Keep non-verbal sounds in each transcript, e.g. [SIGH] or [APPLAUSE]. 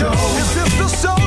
Is this the show.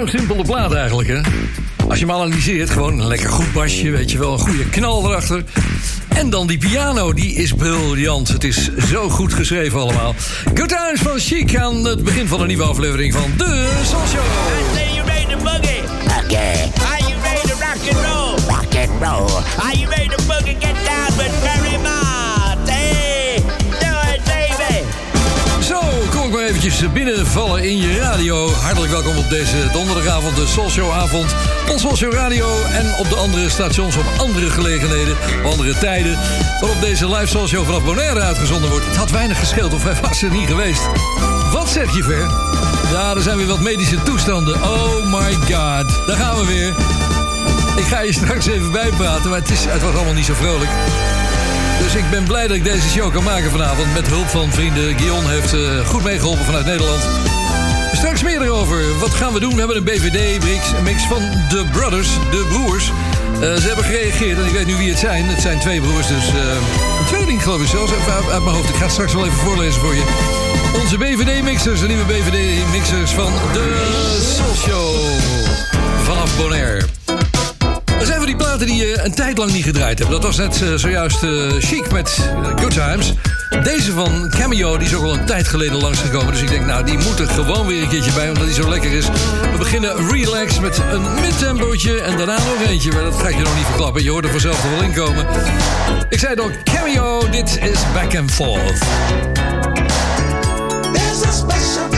Zo'n simpele plaat eigenlijk, hè? Als je hem analyseert, gewoon een lekker goed basje, weet je wel, een goede knal erachter. En dan die piano, die is briljant. Het is zo goed geschreven allemaal. Good Times van Chic aan het begin van een nieuwe aflevering van De Soul Show. Say you ready to boogie? Okay, Are you ready to rock and roll? rock and roll. Are you ready to boogie? Get down with Ik maar eventjes binnenvallen in je radio. Hartelijk welkom op deze donderdagavond, de Soul Show avond. Op Soul Show Radio en op de andere stations op andere gelegenheden, andere tijden. Waarop deze live Soul Show vanaf Bonaire uitgezonden wordt. Het had weinig gescheeld of hij was er niet geweest. Wat zeg je, Ver? Ja, er zijn weer wat medische toestanden. Oh my god, daar gaan we weer. Ik ga je straks even bijpraten, maar het, is, het was allemaal niet zo vrolijk. Dus ik ben blij dat ik deze show kan maken vanavond. Met hulp van vrienden. Guion heeft eh, goed meegeholpen vanuit Nederland. Straks meer erover. Wat gaan we doen? We hebben een BVD-mix mix van The Brothers, de broers. ze hebben gereageerd en ik weet nu wie het zijn. Het zijn twee broers, dus eh, een tweeling geloof ik zelfs. Even uit, uit mijn hoofd. Ik ga het straks wel even voorlezen voor je. Onze BVD-mixers, de nieuwe BVD-mixers van de Soul Show. Vanaf Bonaire. Er zijn van die platen die je een tijd lang niet gedraaid hebt. Dat was net eh, zojuist eh, chic met eh, Good Times. Deze van Cameo, die is ook al een tijd geleden langsgekomen. Dus ik denk, nou, die moet er gewoon weer een keertje bij, omdat die zo lekker is. We beginnen relax met een midtempootje en daarna nog eentje. Maar dat ga ik je nog niet verklappen. Je hoort er vanzelf wel in komen. Ik zei al, Cameo, dit is Back and Forth. There's a special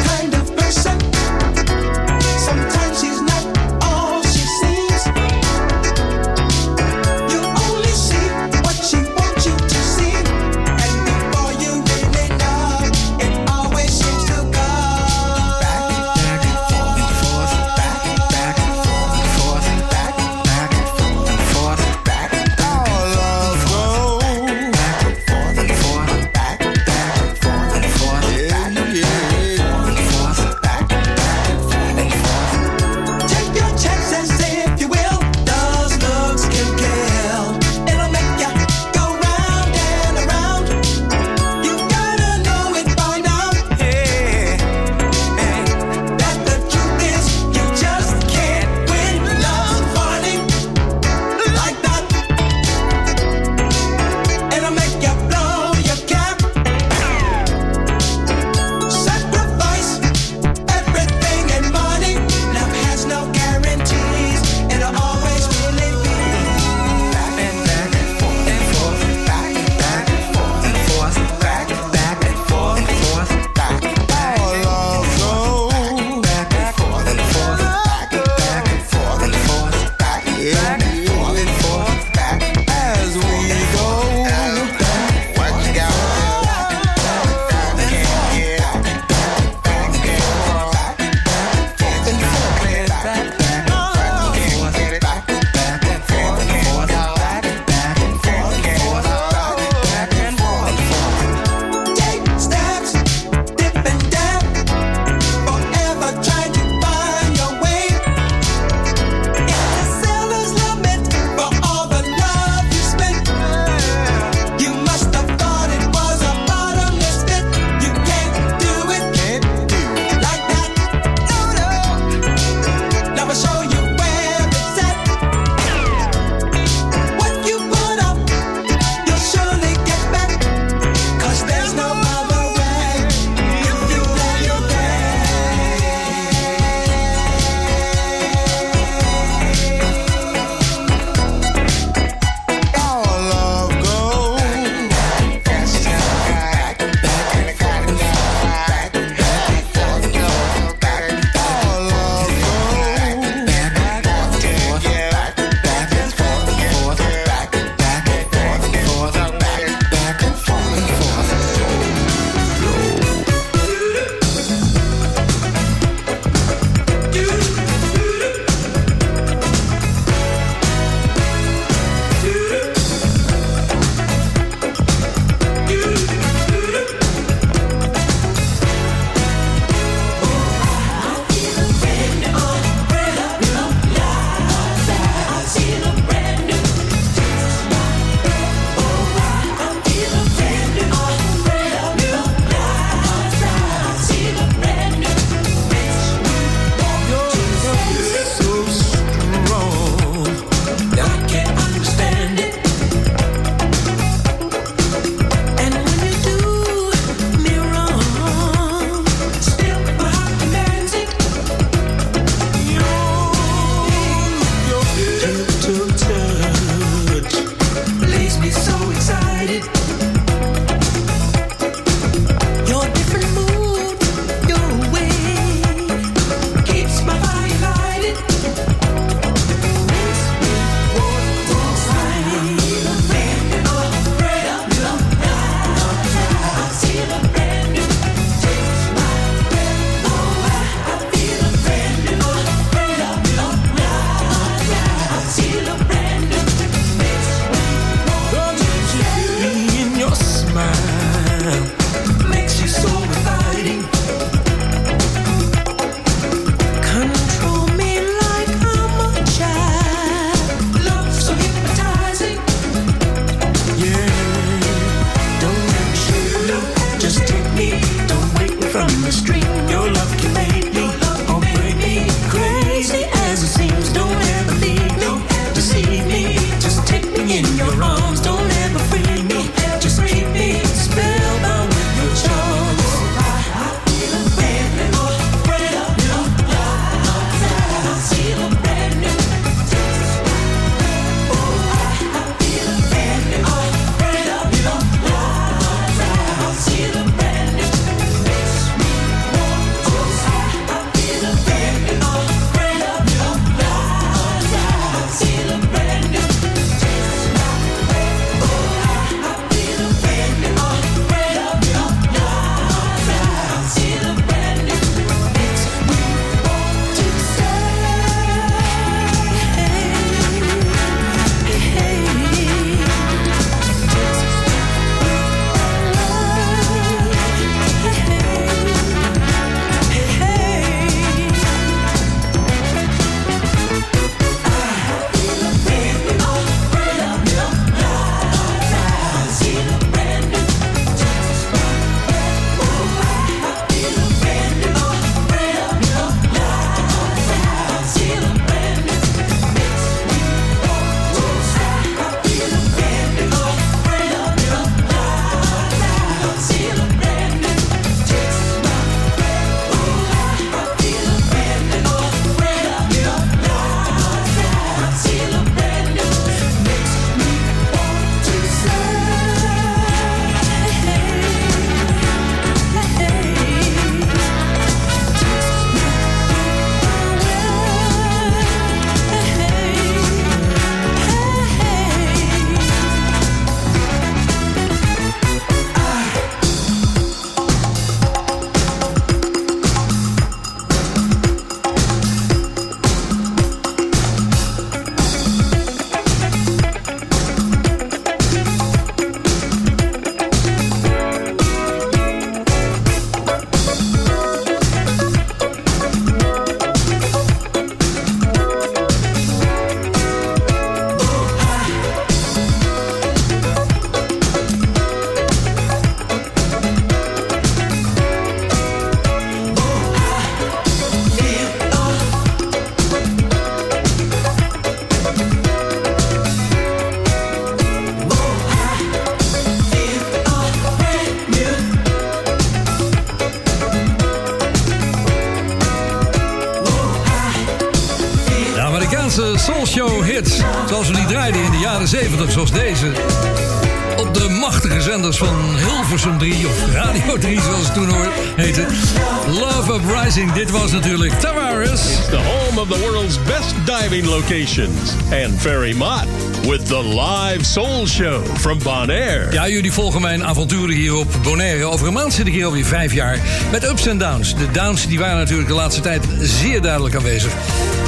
locations. And Ferry Mott with the live soul show from Bonaire. Ja, jullie volgen mijn avonturen hier op Bonaire. Over een maand zit ik hier alweer vijf jaar met ups en downs. De downs die waren natuurlijk de laatste tijd zeer duidelijk aanwezig.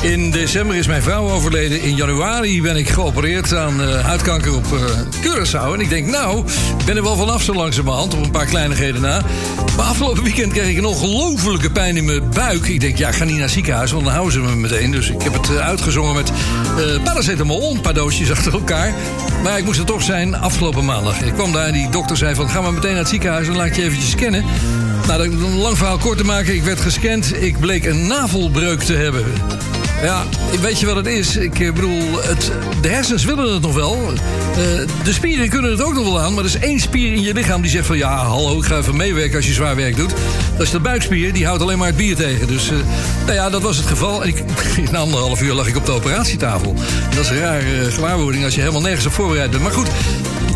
In december is mijn vrouw overleden. In januari ben ik geopereerd aan eh, huidkanker op eh, Curaçao. En ik denk, nou, ik ben er wel vanaf zo langzamerhand, op een paar kleinigheden na. Maar afgelopen weekend kreeg ik een ongelofelijke pijn in mijn buik. Ik denk, ja, ik ga niet naar het ziekenhuis, want dan houden ze me meteen. Dus ik heb het eh, uitgezongen met eh paracetamol, een paar doosjes [LAUGHS] achter elkaar. Maar ik moest er toch zijn afgelopen maandag. Ik kwam daar en die dokter zei van, ga maar meteen naar het ziekenhuis... en laat je eventjes scannen. Nou, een lang verhaal kort te maken, ik werd gescand. Ik bleek een navelbreuk te hebben. Ja, weet je wat het is? Ik eh, bedoel, het, de hersens willen het nog wel. Eh, de spieren kunnen het ook nog wel aan. Maar er is één spier in je lichaam die zegt van... ja, hallo, ik ga even meewerken als je zwaar werk doet. Dat is de buikspier, die houdt alleen maar het bier tegen. Dus, eh, nou ja, dat was het geval. En ik, [LAUGHS] na anderhalf uur lag ik op de operatietafel. Dat is een rare gewaarwording als je helemaal nergens op voorbereid bent. Maar goed,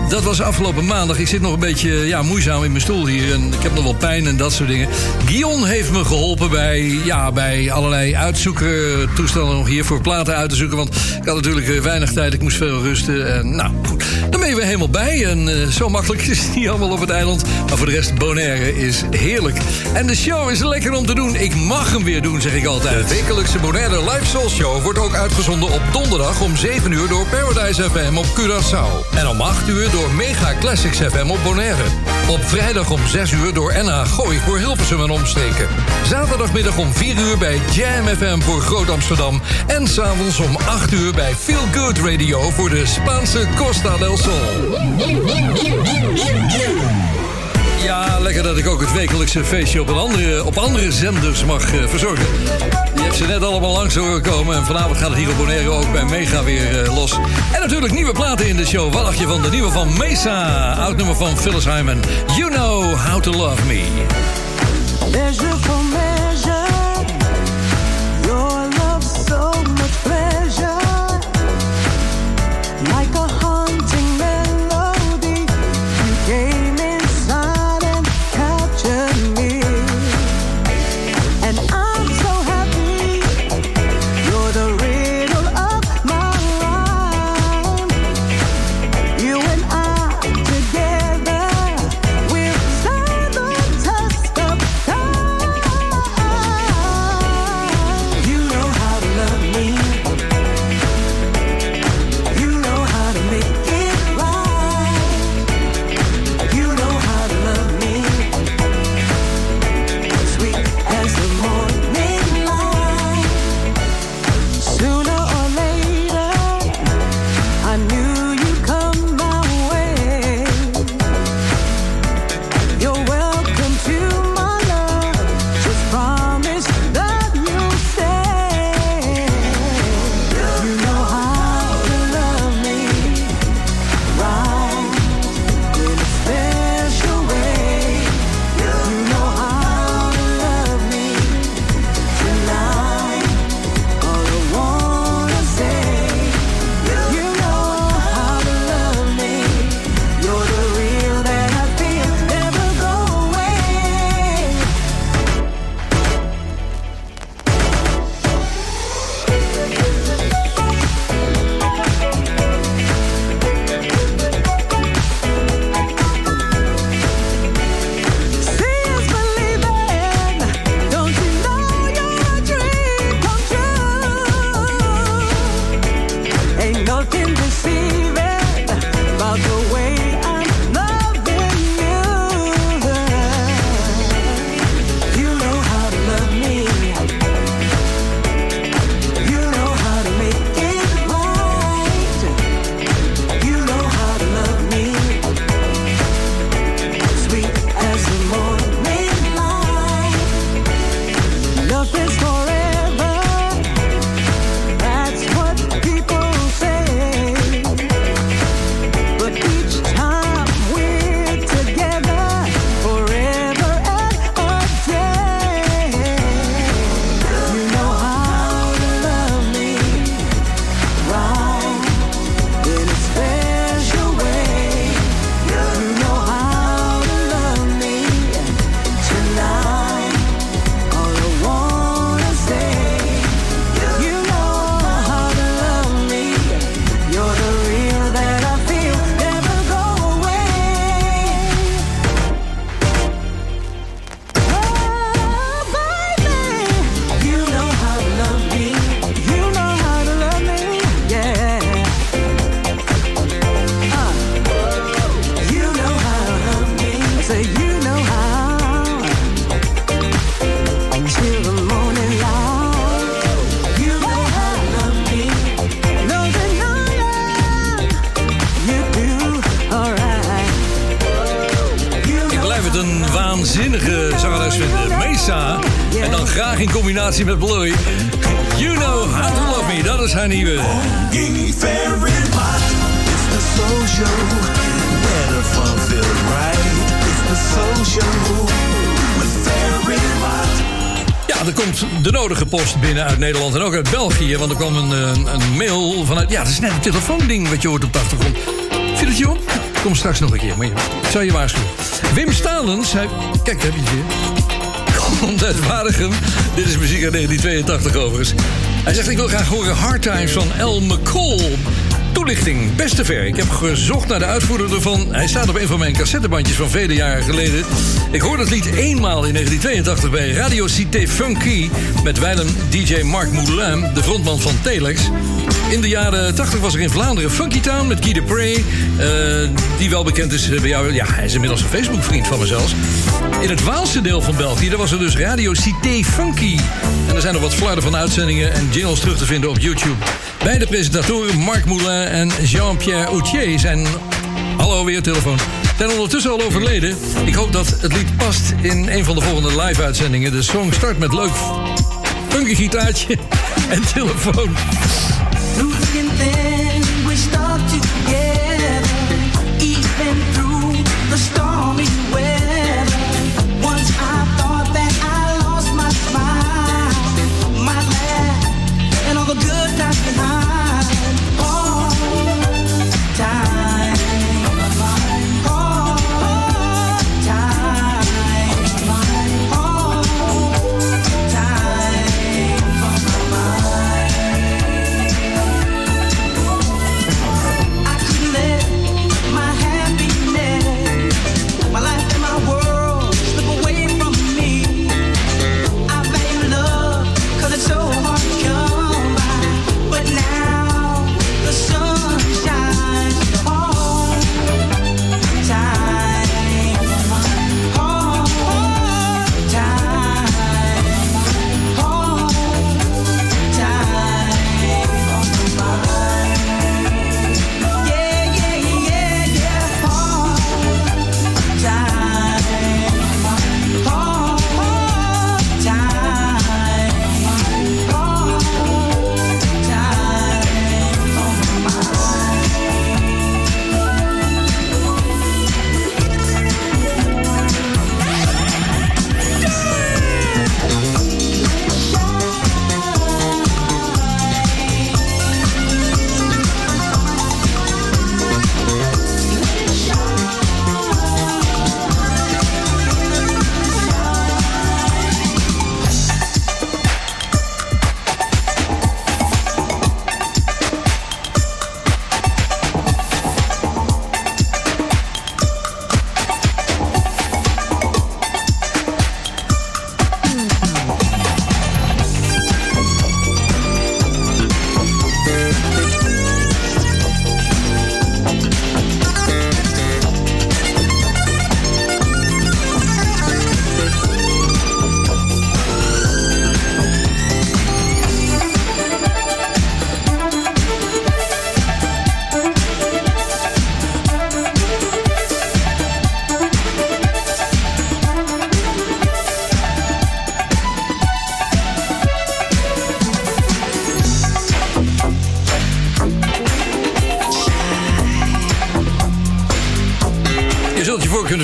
dat was afgelopen maandag. Ik zit nog een beetje ja, moeizaam in mijn stoel hier. En ik heb nog wel pijn en dat soort dingen. Guion heeft me geholpen bij, ja, bij allerlei uitzoeken. Toestellen nog hier voor platen uit te zoeken. Want ik had natuurlijk eh, weinig tijd. Ik moest veel rusten. En, nou, helemaal bij. En eh, zo makkelijk is het niet allemaal op het eiland. Maar voor de rest, Bonaire is heerlijk. En de show is lekker om te doen. Ik mag hem weer doen, zeg ik altijd. De wekelijkse Bonaire Live Soul Show wordt ook uitgezonden op donderdag om 7 uur door Paradise FM op Curaçao. En om 8 uur door Mega Classics FM op Bonaire. Op vrijdag om 6 uur door NH Gooi voor Hilversum en omsteken. Zaterdagmiddag om 4 uur bij Jam FM voor Groot Amsterdam. En s'avonds om 8 uur bij Feel Good Radio voor de Spaanse Costa del Sol. Ja, lekker dat ik ook het wekelijkse feestje op, een andere, op andere zenders mag eh, verzorgen. Je hebt ze net allemaal langs horen komen. En vanavond gaat het hier op Bonaire ook bij Mega weer eh, los. En natuurlijk nieuwe platen in de show. Wat van de nieuwe van Mesa? Oud nummer van Phyllis Hyman. You know how to love me. Een waanzinnige zangeres vinden. Mesa. En dan graag in combinatie met Bluey. You know how to love me. Dat is haar nieuwe. Ja, er komt de nodige post binnen uit Nederland en ook uit België. Want er kwam een, een, een mail vanuit... Ja, dat is net een telefoonding wat je hoort op de achtergrond. Viel het je? Kom straks nog een keer, maar ik zal je waarschuwen. Wim Stalens, hij... Kijk, daar heb je het weer. Komt uit Waregem. Dit is muziek uit 1982 overigens. Hij zegt, ik wil graag horen Hard Times van El McCall. Toelichting, beste ver. Ik heb gezocht naar de uitvoerder ervan. Hij staat op een van mijn cassettebandjes van vele jaren geleden. Ik hoorde het lied eenmaal in 1982 bij Radio Cité Funky... met wijlen DJ Marc Moulin, de frontman van Telex. In de jaren 80 was er in Vlaanderen Funky Town met Guy de Prey... eh, die wel bekend is bij jou. Ja, hij is inmiddels een Facebook-vriend van me zelfs. In het Waalse deel van België daar was er dus Radio Cité Funky. En er zijn nog wat flarden van uitzendingen en jingles terug te vinden op YouTube. Beide presentatoren, Marc Moulin en Jean-Pierre Outier, zijn hallo weer, telefoon. Zijn ondertussen al overleden. Ik hoop dat het lied past in een van de volgende live-uitzendingen. De song start met leuk funky gitaartje [LAUGHS] en telefoon.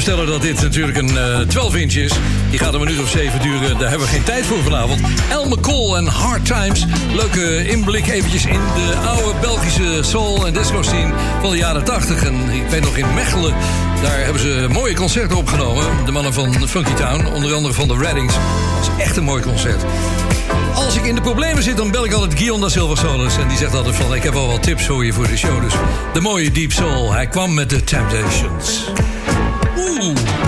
Zult je voor kunnen stellen dat dit natuurlijk een eh 12 inch is. Die gaat een minuut of zeven duren. Daar hebben we geen tijd voor vanavond. El McCall en Hard Times. Leuke inblik eventjes in de oude Belgische soul- en disco-scene van de jaren 80. En ik weet nog in Mechelen, daar hebben ze mooie concerten opgenomen. De mannen van Funky Town, onder andere van de Reddings. Dat is echt een mooi concert. Als ik in de problemen zit, dan bel ik altijd Guillaume da Silva Solis. En die zegt altijd van, ik heb al wat tips voor je voor de show. Dus de mooie Deep Soul. Hij kwam met de Temptations. Ooh.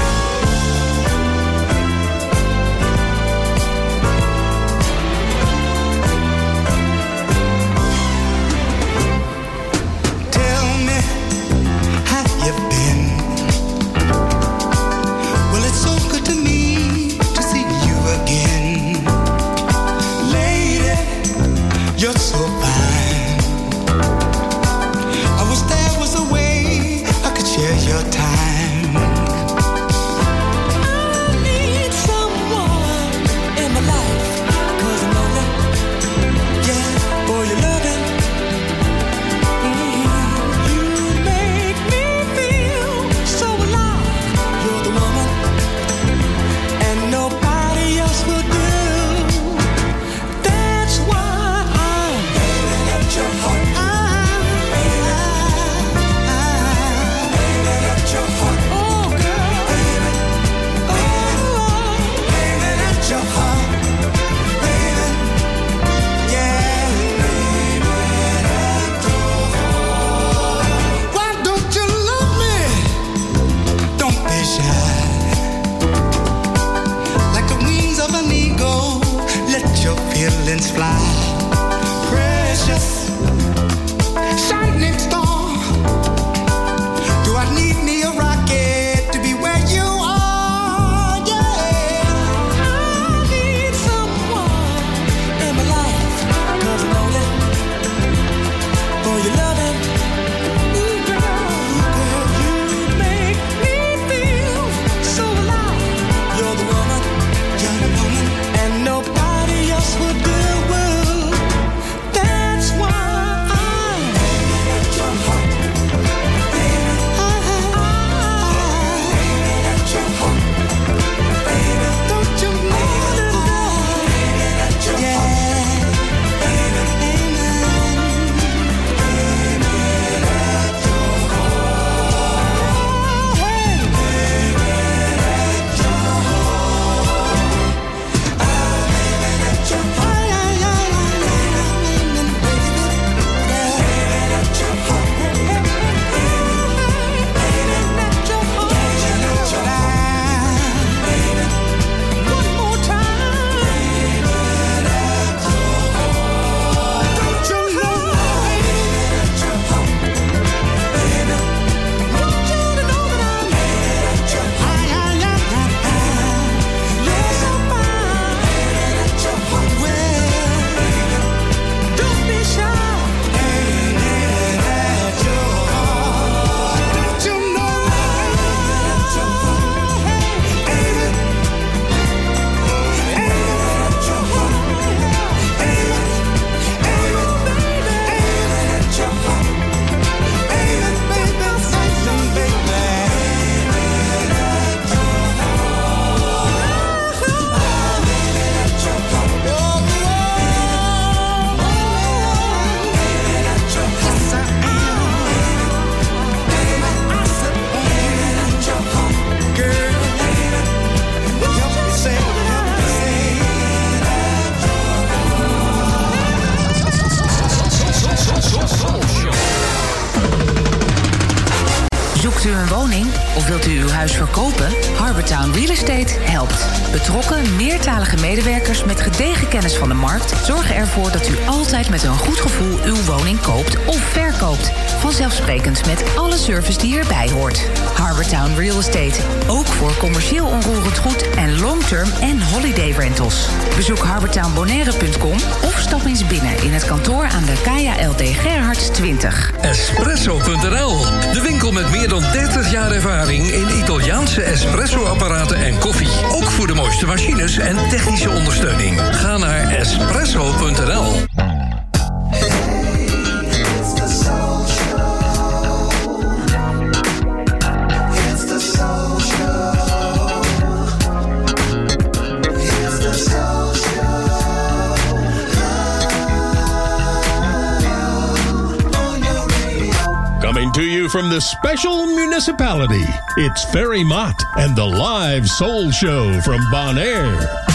Real Estate. Ook voor commercieel onroerend goed en long-term en holiday rentals. Bezoek harbortownbonaire.com of stap eens binnen in het kantoor aan de Kaya LD Gerhards 20. Espresso.nl, de winkel met meer dan 30 jaar ervaring in Italiaanse espresso-apparaten en koffie. Ook voor de mooiste machines en technische ondersteuning. Ga naar espresso.nl. from the special municipality, it's Ferry Mott and the live soul show from Bonaire.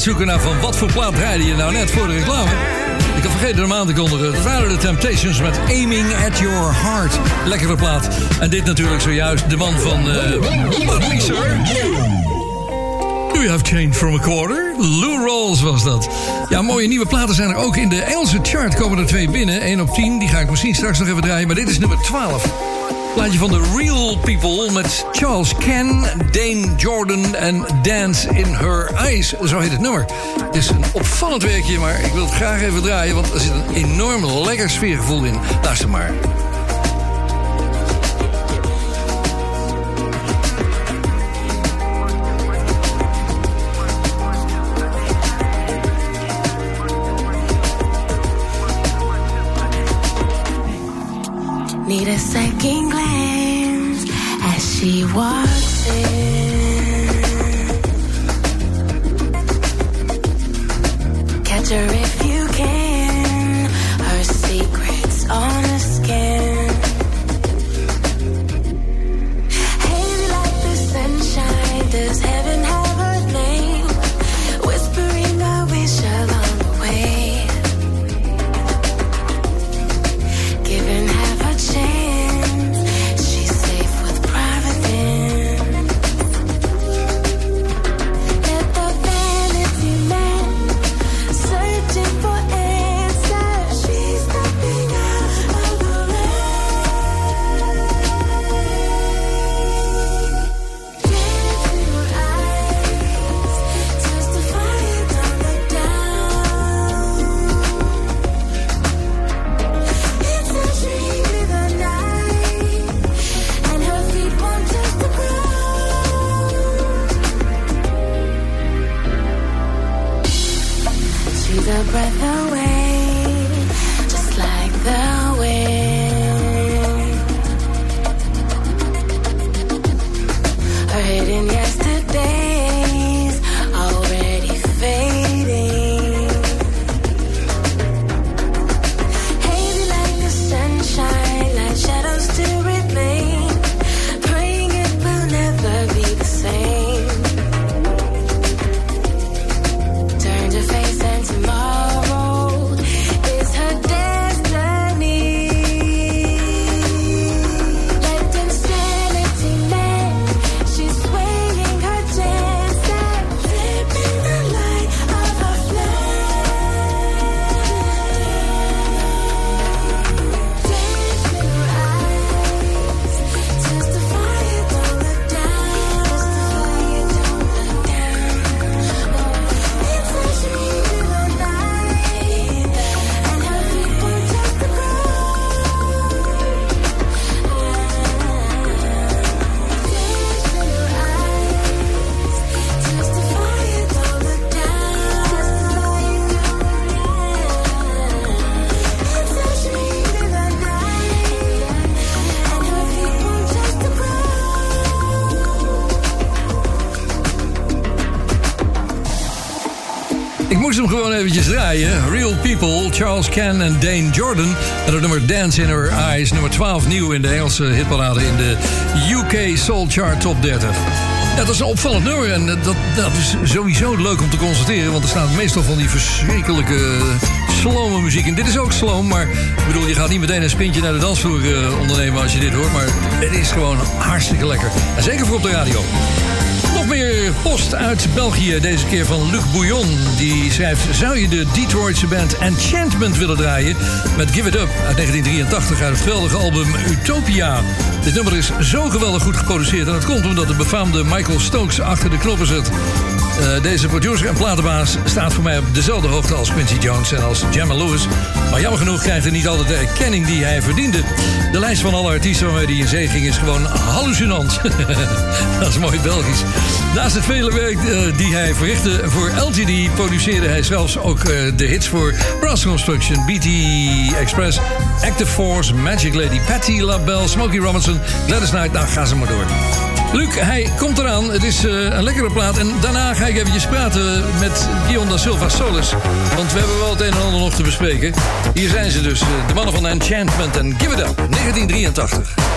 Gaat zoeken naar van wat voor plaat draaide je nou net voor de reclame. Ik had vergeten hem aan te kondigen. Dat waren de Temptations met Aiming at Your Heart. Lekkere plaat. En dit natuurlijk zojuist de man van... me, sir? You have change from a quarter? Lou Rawls was dat. Ja, mooie nieuwe platen zijn er ook. In de Engelse chart komen er twee binnen. 1 op 10, die ga ik misschien straks nog even draaien. Maar dit is nummer 12. Plaatje van The Real People met Charles Ken, Dane Jordan en Dance in Her Eyes. Zo heet het nummer. Het is een opvallend werkje, maar ik wil het graag even draaien... want er zit een enorm lekker sfeergevoel in. Luister maar. Need a second glance as she walks in. Catch her draaien. Real People, Charles Ken en Dane Jordan. En het nummer Dance in Her Eyes, nummer 12 nieuw in de Engelse hitparade in de UK Soul Chart Top 30. Ja, dat is een opvallend nummer en dat, dat is sowieso leuk om te constateren... want er staat meestal van die verschrikkelijke slome muziek in. Dit is ook sloom, maar ik bedoel, je gaat niet meteen een spintje naar de dansvloer eh, ondernemen als je dit hoort... maar het is gewoon hartstikke lekker. En zeker voor op de radio. Post uit België, deze keer van Luc Bouillon. Die schrijft, zou je de Detroitse band Enchantment willen draaien... met Give It Up uit 1983 uit het geweldige album Utopia. Dit nummer is zo geweldig goed geproduceerd... en dat komt omdat de befaamde Michael Stokes achter de knoppen zit. Eh, deze producer en platenbaas staat voor mij op dezelfde hoogte als Quincy Jones en als Jamma Lewis. Maar jammer genoeg krijgt hij niet altijd de erkenning die hij verdiende. De lijst van alle artiesten waarmee hij in zee ging is gewoon hallucinant. [LAUGHS] Dat is mooi Belgisch. Naast het vele werk eh, die hij verrichtte voor LGD... produceerde hij zelfs ook eh, de hits voor Brass Construction, BT Express... Active Force, Magic Lady, Patti LaBelle, Smokey Robinson... Gladys Knight, nou ga ze maar door. Luc, hij komt eraan. Het is eh, een lekkere plaat. En daarna ga ik eventjes praten met Dion da Silva Solis. Want we hebben wel het een en ander nog te bespreken. Hier zijn ze dus, eh, de mannen van Enchantment en Give It Up, 1983.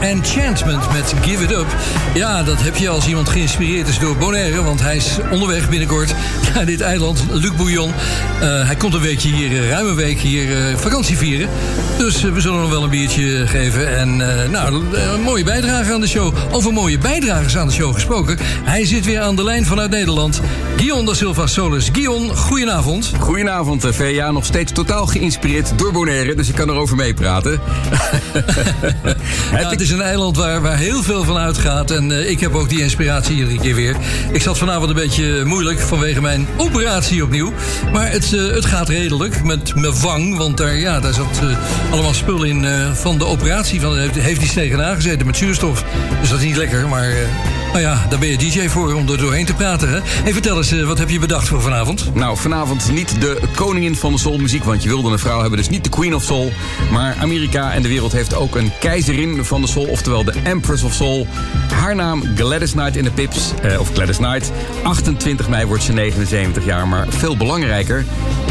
Enchantment met Give It Up. Ja, dat heb je als iemand geïnspireerd is door Bonaire. Want hij is onderweg binnenkort naar [LAUGHS] dit eiland, Luc Bouillon. Eh, hij komt een weekje hier, eh, ruim een week hier eh, vakantie vieren. Dus we zullen hem wel een biertje geven. En nou, een mooie bijdrage aan de show. Over mooie bijdragers aan de show gesproken. Hij zit weer aan de lijn vanuit Nederland. Guion da Silva Solis. Guion, goedenavond. Goedenavond, VA. Nog steeds totaal geïnspireerd door Bonaire, dus ik kan erover meepraten. [LAUGHS] Het is een eiland waar, waar heel veel van uitgaat. En ik heb ook die inspiratie iedere keer weer. Ik zat vanavond een beetje moeilijk vanwege mijn operatie opnieuw. Maar het, eh, het gaat redelijk met mijn wang. Want daar, ja, daar zat eh, allemaal spul in eh, van de operatie. Van, heeft, heeft iets tegenaan gezeten met zuurstof. Dus dat is niet lekker. Maar nou ja, daar ben je DJ voor om er doorheen te praten. Hè? Vertel eens, eh, wat heb je bedacht voor vanavond? Nou, vanavond niet de koningin van de soulmuziek, want je wilde een vrouw hebben, dus niet de Queen of Soul. Maar Amerika en de wereld heeft ook een keizerin van de soul, oftewel de Empress of Soul. Haar naam Gladys Knight in de Pips, eh, of Gladys Knight. 28 mei wordt ze 79 jaar, maar veel belangrijker.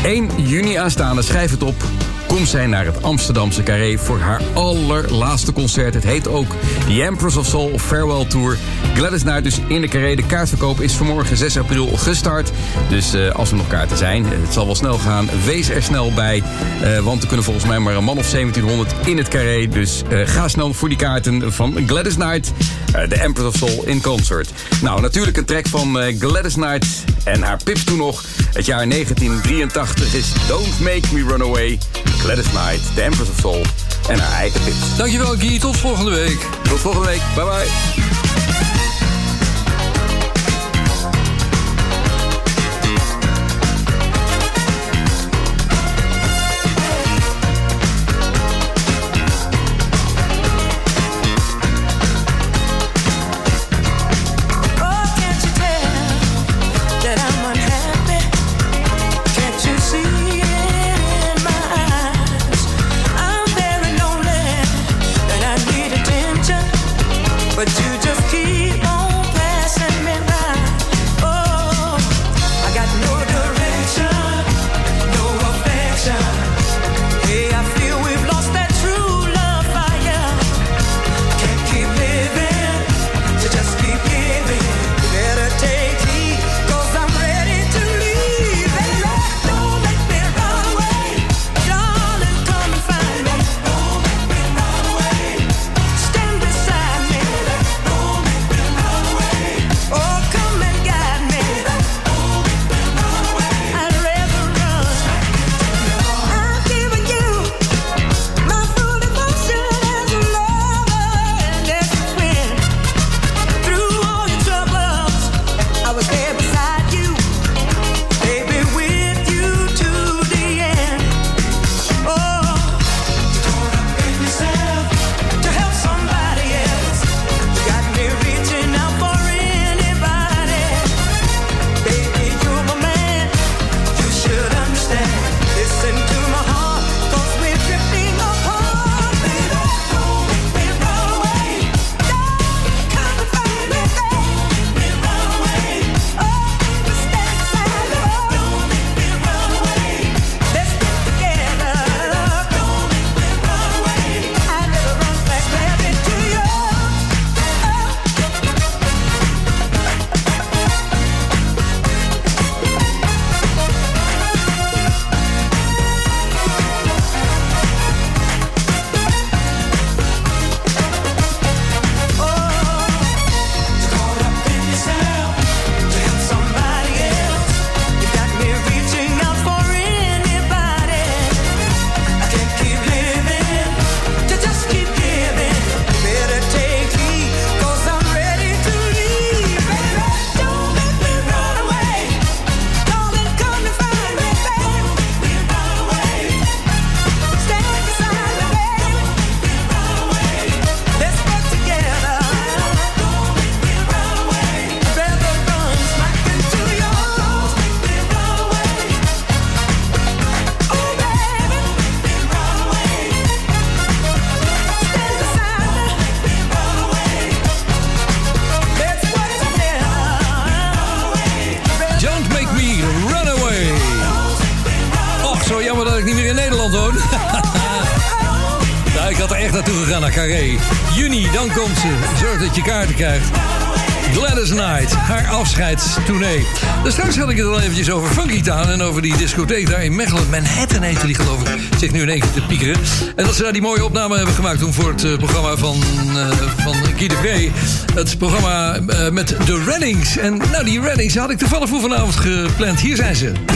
1 juni aanstaande, schrijf het op. Komt zij naar het Amsterdamse Carré voor haar allerlaatste concert. Het heet ook The Empress of Soul Farewell Tour. Gladys Knight dus in de Carré. De kaartverkoop is vanmorgen 6 april gestart. Dus eh, als er nog kaarten zijn, eh, het zal wel snel gaan. Wees er snel bij. eh, want er kunnen volgens mij maar een man of 1700 in het Carré. Dus ga snel voor die kaarten van Gladys Knight. The Empress of Soul in concert. Nou, natuurlijk een track van Gladys Knight en haar pips toen nog. Het jaar 1983 is Don't Make Me Run Away. Gladys Knight, The Empress of Soul en haar eigen pips. Dankjewel, Guy. Tot volgende week. Tot volgende week. Bye bye. Carré. Juni, dan komt ze. Zorg dat je kaarten krijgt. Gladys Knight, haar afscheidstournee. Dus straks had ik het al eventjes over Funky Town... en over die discotheek daar in Mechelen. Manhattan heette die, geloof ik. Zit nu in één keer te piekeren. En dat ze daar die mooie opname hebben gemaakt... toen voor het eh, programma van, eh van Guy. Het programma eh, met de Reddings. En nou, die Reddings had ik toevallig voor vanavond gepland. Hier zijn ze.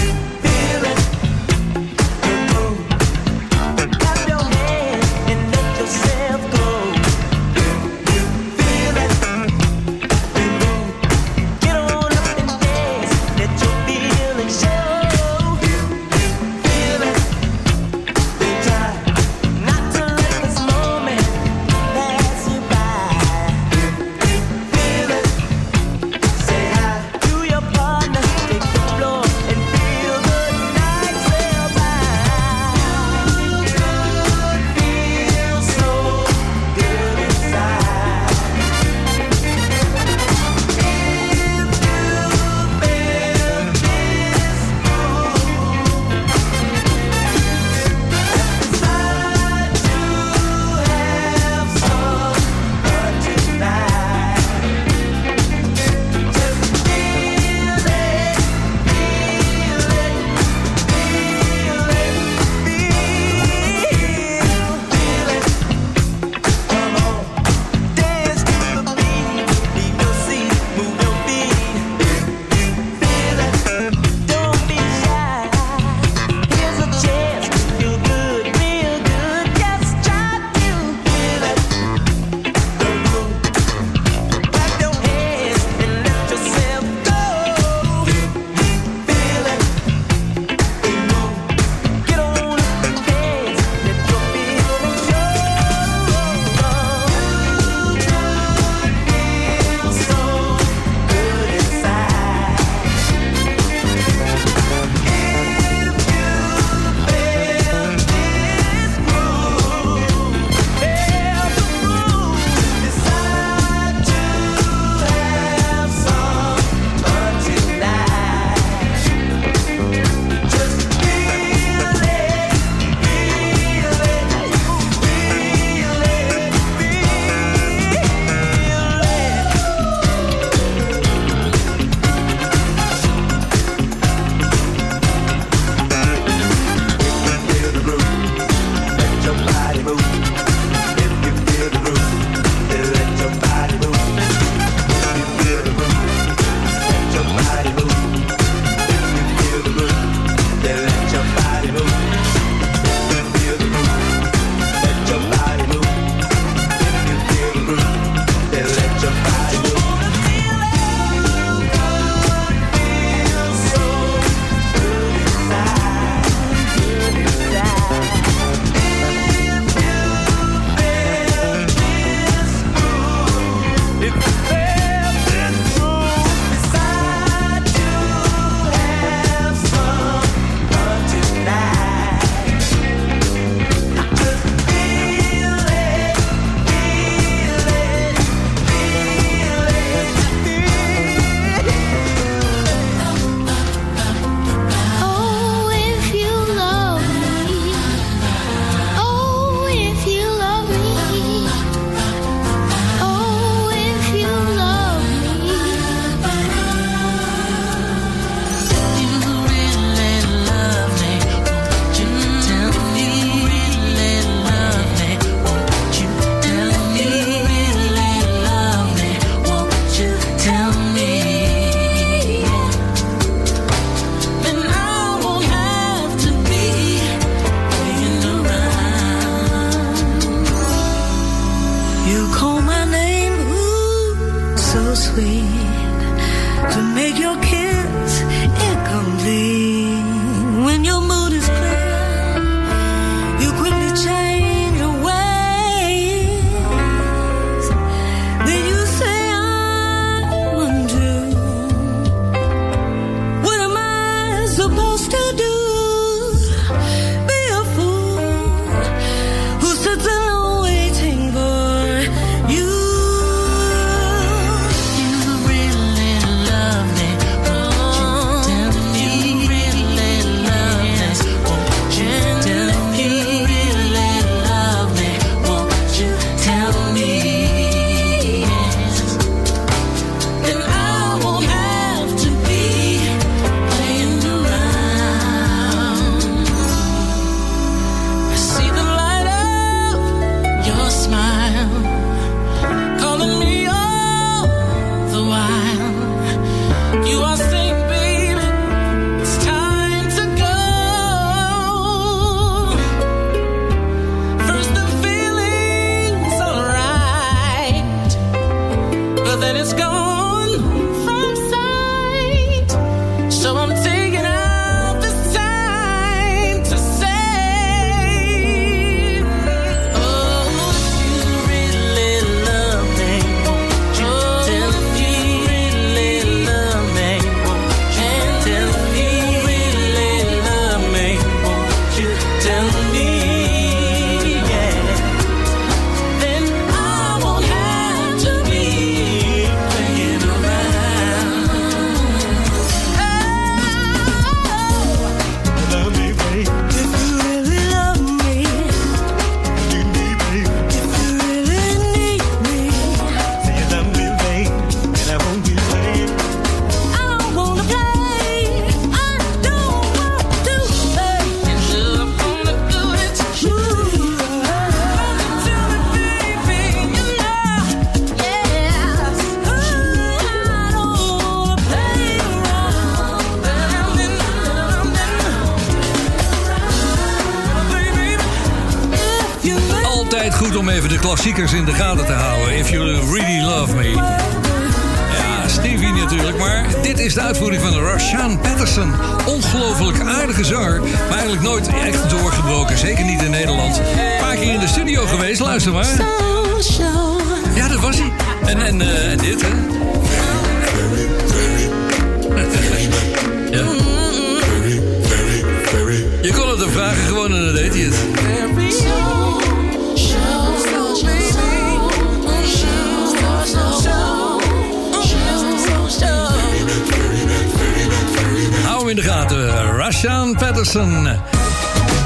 Rashaan Patterson.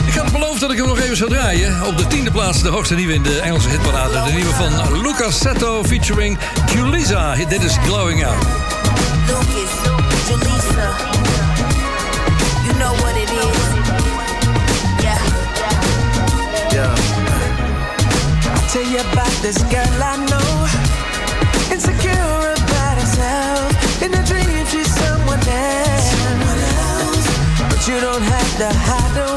Ik had beloofd dat ik hem nog even zou draaien. Op de tiende plaats de hoogste nieuwe in de Engelse hitparade. De nieuwe van Lucas Seto featuring Julissa. Dit is Glowing Out. Lucas, Julissa. You know what it is. Yeah. Yeah. I'll tell you about this girl I know. Don't have to hide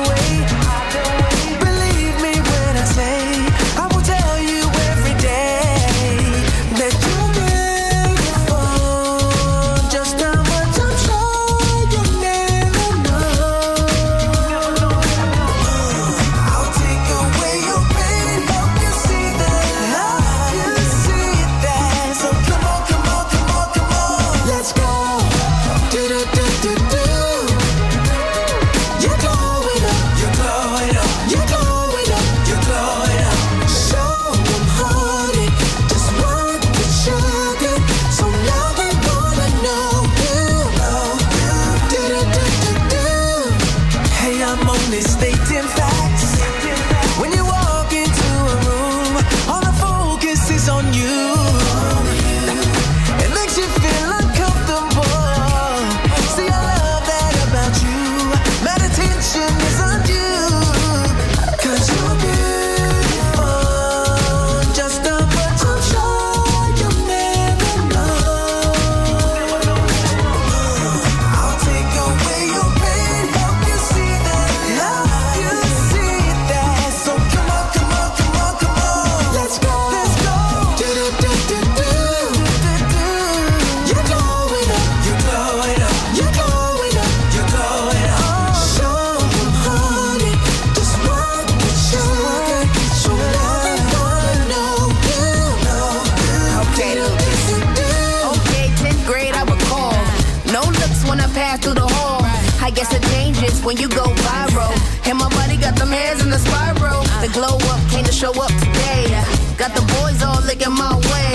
when you go viral. And my buddy got them hairs in the spiral. The glow up came to show up today. Got the boys all looking my way.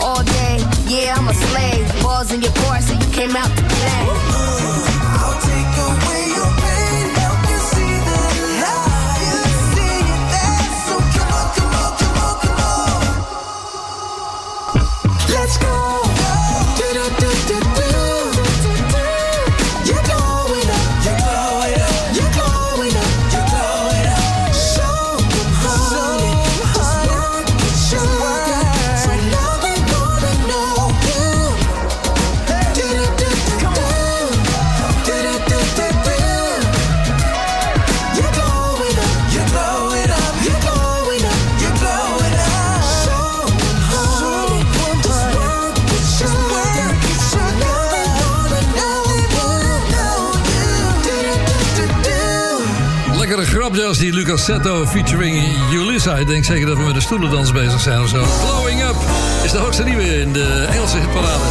All day, yeah, I'm a slave. Balls in your car, so you came out Als die Lucas Seto featuring Julissa. Ik denk zeker dat we met de stoelendans bezig zijn of zo. Glowing Up is de hoogste nieuwe in de Engelse hitparade.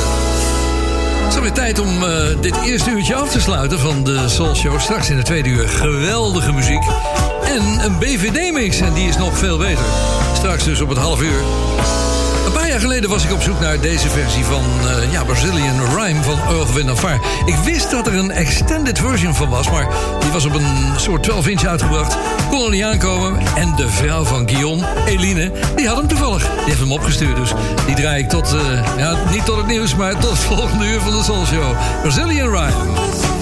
Het is alweer tijd om eh, dit eerste uurtje af te sluiten van de Soul Show. Straks in de tweede uur geweldige muziek. En een BVD-mix, en die is nog veel beter. Straks dus op het half uur. Een paar jaar geleden was ik op zoek naar deze versie van eh, ja, Brazilian Rhyme van Earth, Wind. Ik wist dat er een extended version van was, maar die was op een soort 12-inch uitgebracht. Kon er niet aankomen. En de vrouw van Guillaume, Eline, die had hem toevallig. Die heeft hem opgestuurd, dus die draai ik tot, eh, ja, niet tot het nieuws, maar tot het [LAUGHS] volgende uur van de Soul Show. Brazilian Rhyme.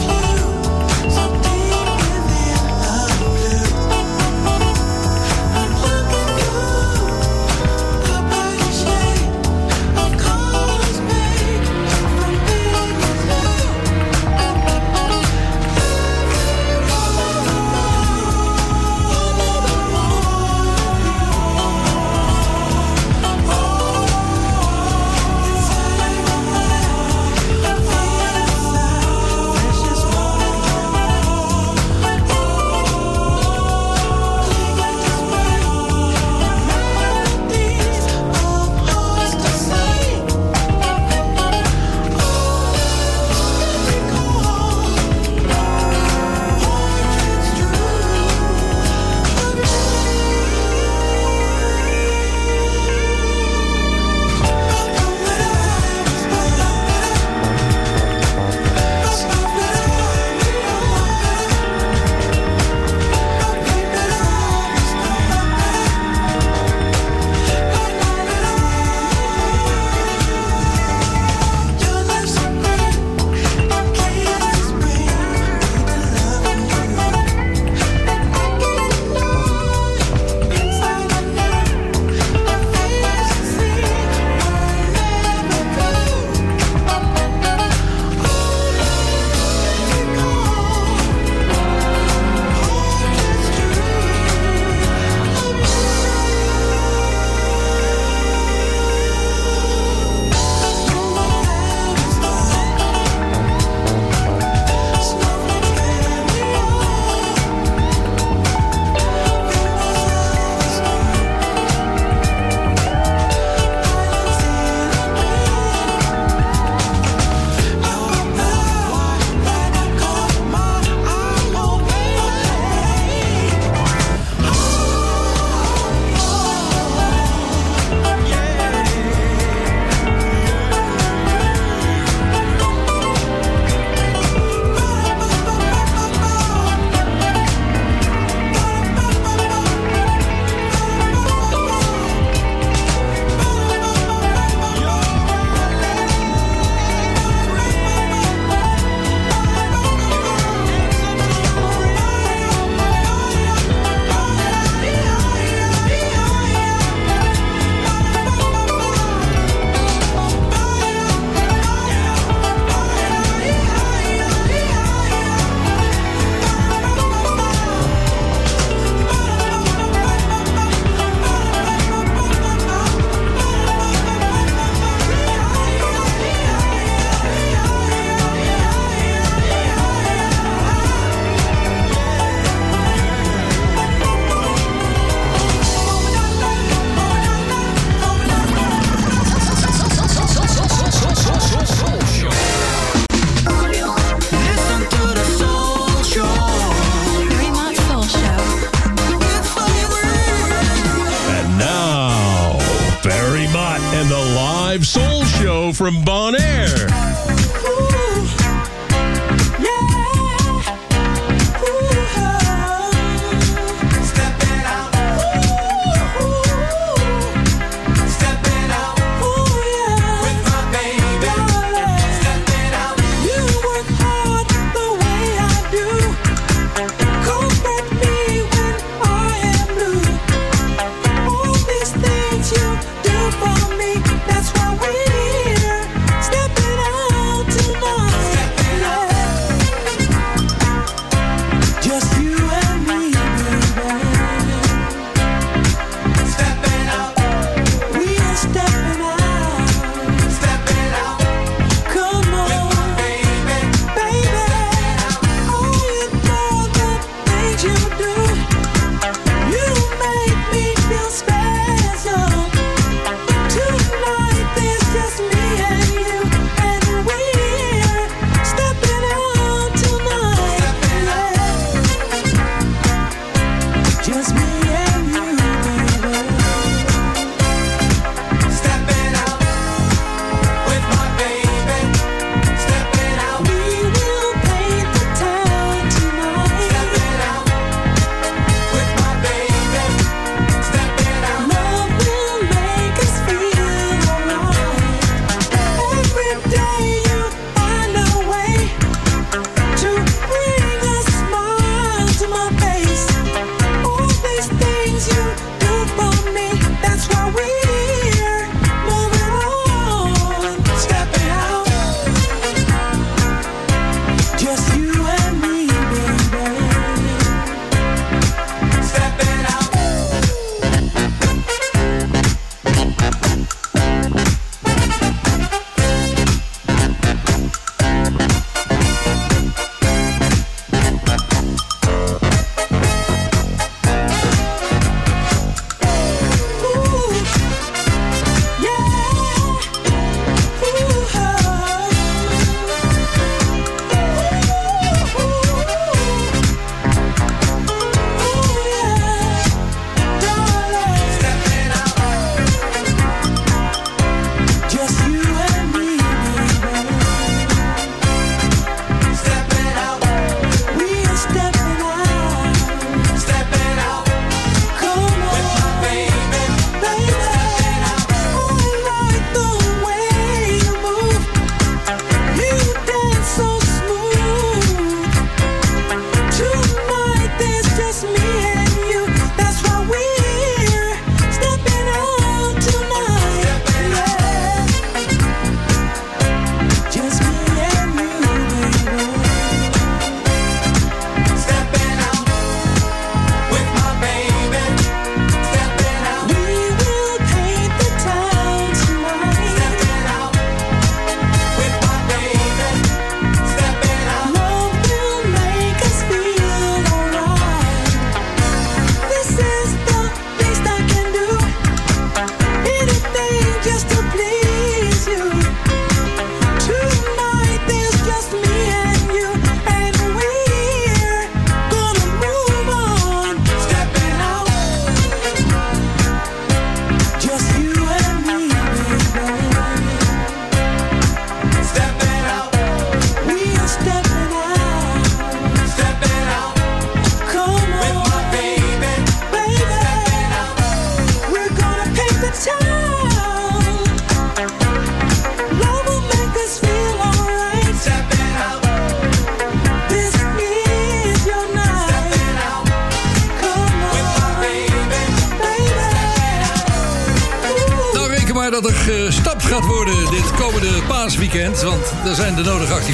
Live soul show from Bonaire. That's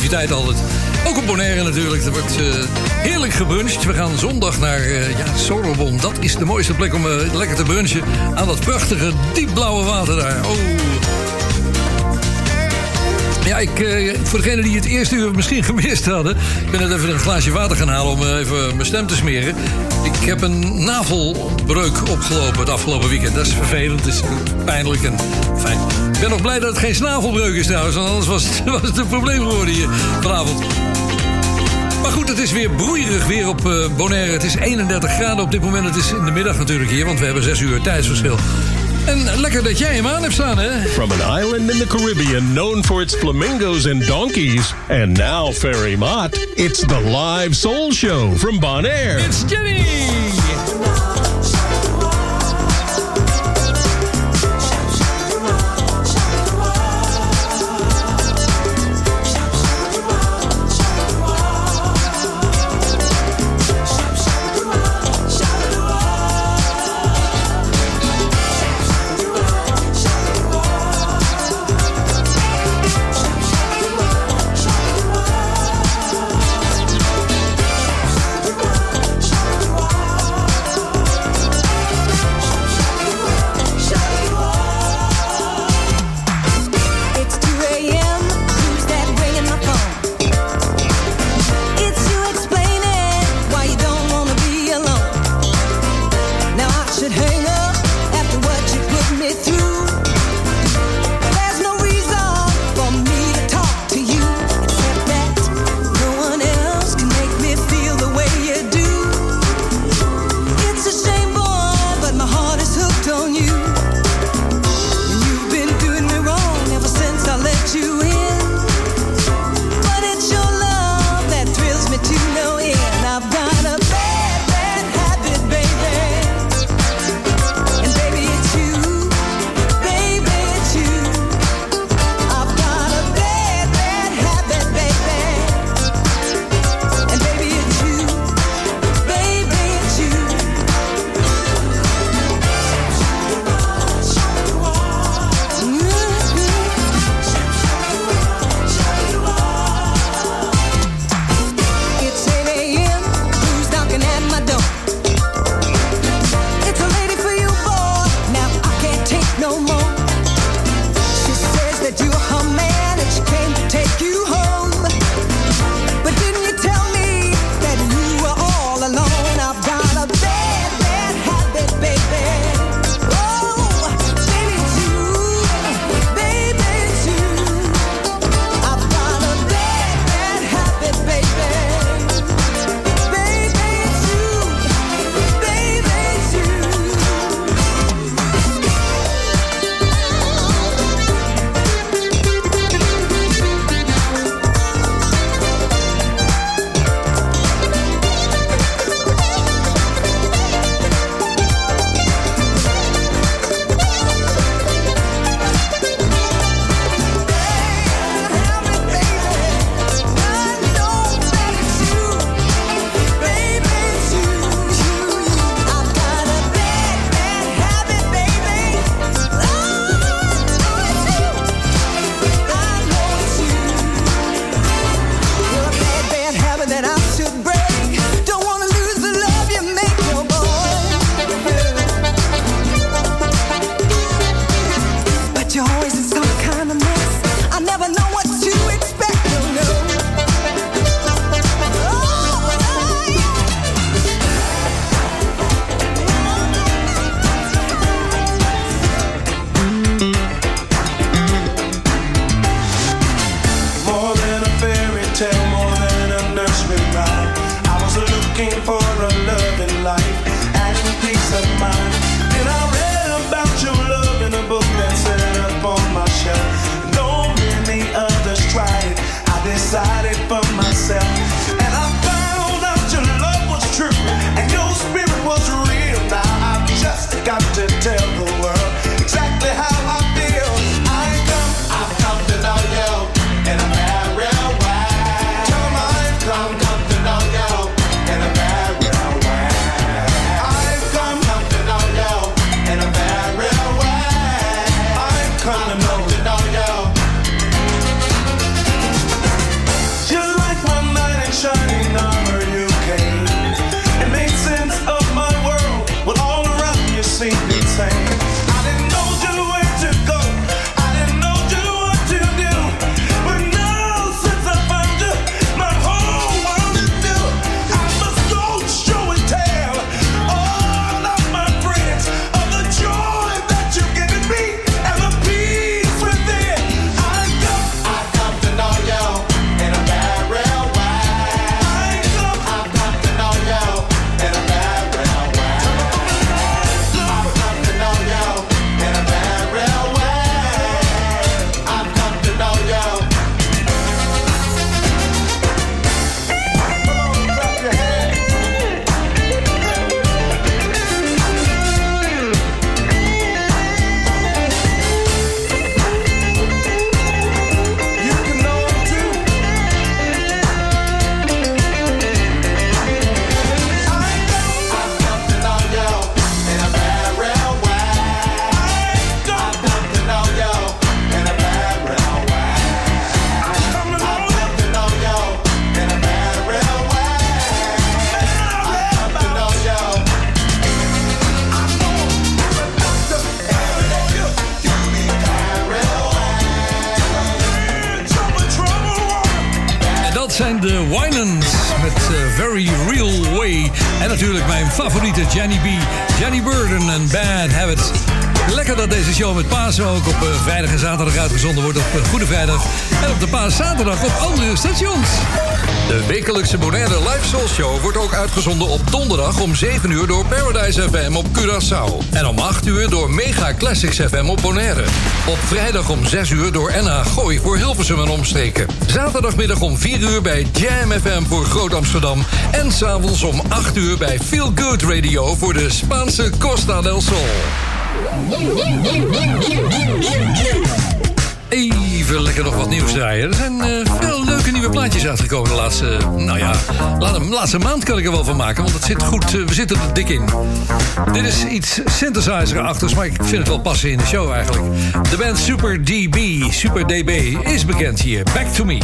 activiteiten altijd. Ook op Bonaire natuurlijk. Er wordt eh, heerlijk gebruncht. We gaan zondag naar eh ja, Sorobon. Dat is de mooiste plek om eh, lekker te brunchen. Aan dat prachtige diepblauwe water daar. Oh. Ja, ik, voor degenen die het eerste uur misschien [LAUGHS] gemist hadden... ik ben net even een glaasje water gaan halen om even mijn stem te smeren. Ik heb een navelbreuk opgelopen het afgelopen weekend. Dat is vervelend, het is pijnlijk en fijn. Ik ben nog blij dat het geen snavelbreuk is trouwens... want anders was het, [LAUGHS] was het een probleem geworden hier vanavond. Maar goed, het is weer broeierig weer op eh, Bonaire. Het is 31 graden op dit moment. Het is in de middag natuurlijk hier, want we hebben 6 uur tijdsverschil. En lekker dat jij hem aan hebt staan, hè? From an island in the Caribbean known for its flamingos and donkeys, and now Ferry Mott, it's the live soul show from Bonaire. It's Jenny! Uitgezonden op donderdag om 7 uur door Paradise FM op Curaçao. En om 8 uur door Mega Classics FM op Bonaire. Op vrijdag om 6 uur door NH Gooi voor Hilversum en omstreken. Zaterdagmiddag om 4 uur bij Jam FM voor Groot Amsterdam. En s'avonds om 8 uur bij Feel Good Radio voor de Spaanse Costa del Sol. Even lekker nog wat nieuws draaien. Er zijn eh, veel leuke nieuwe plaatjes uitgekomen de laatste... Nou ja, laat- de laatste maand kan ik er wel van maken. Want het zit goed, eh, we zitten er dik in. Dit is iets synthesizer-achtigs, maar ik vind het wel passen in de show eigenlijk. De band Super DB, Super DB, is bekend hier. Back to Me.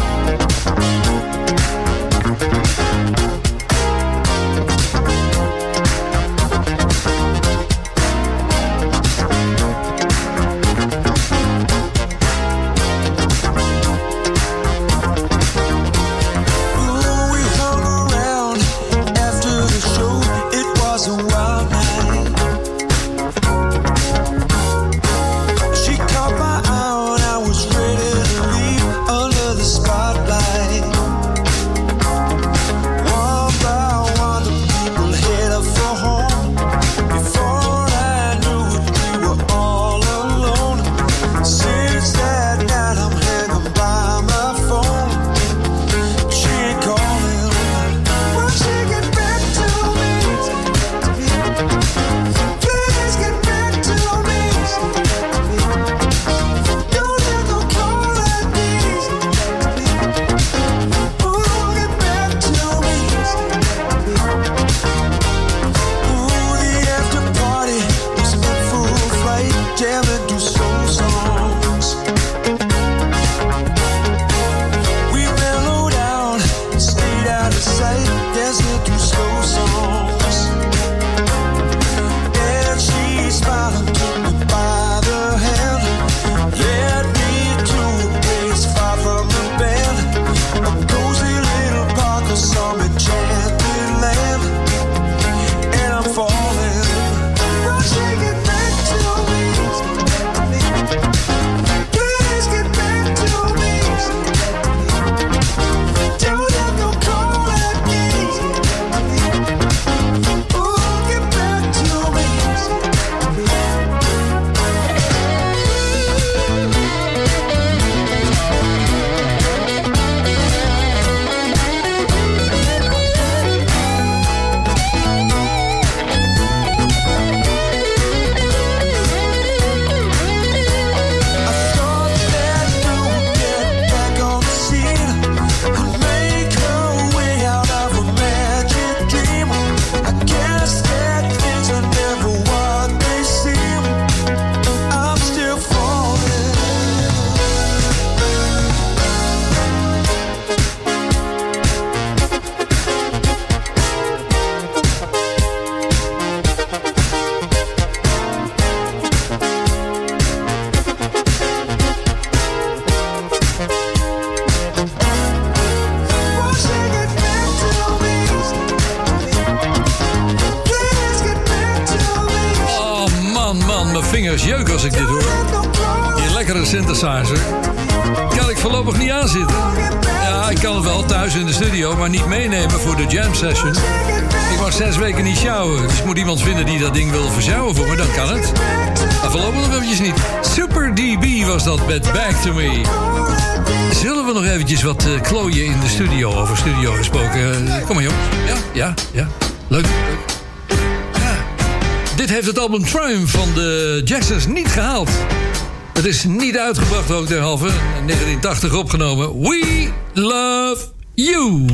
Voorlopig nog eventjes niet. Super DB was dat met Back to Me. Zullen we nog eventjes wat eh, klooien in de studio, over studio gesproken? Eh, kom maar jongens. Ja, ja, ja. Leuk. Dit heeft het album Triumph van de Jacksons niet gehaald. Het is niet uitgebracht ook derhalve. In 1980 opgenomen. We Love You.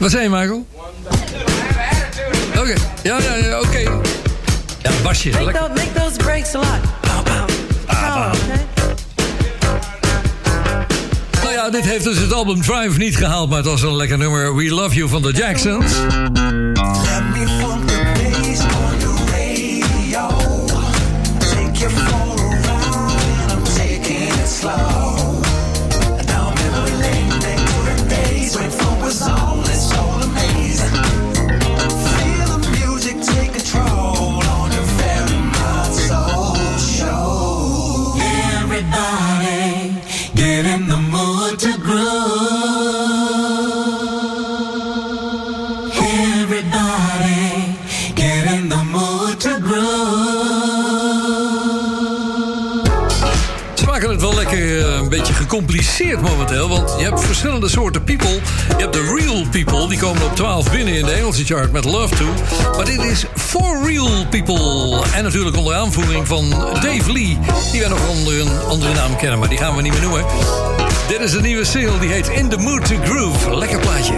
Wat zei je, Michael? Oké, ja, ja, ja, oké. Ja, basje. Make, Lekker. those, make those breaks a lot. Pow, okay? Nou ja, dit heeft dus het album Drive niet gehaald, maar het was een lekker nummer. We Love You van de Jacksons. In de Engelse chart met Love To. Maar dit is For Real People. En natuurlijk onder aanvoering van Dave Lee. Die wij nog onder een andere naam kennen, maar die gaan we niet meer noemen. Dit is een nieuwe single, die heet In the Mood to Groove. Lekker plaatje.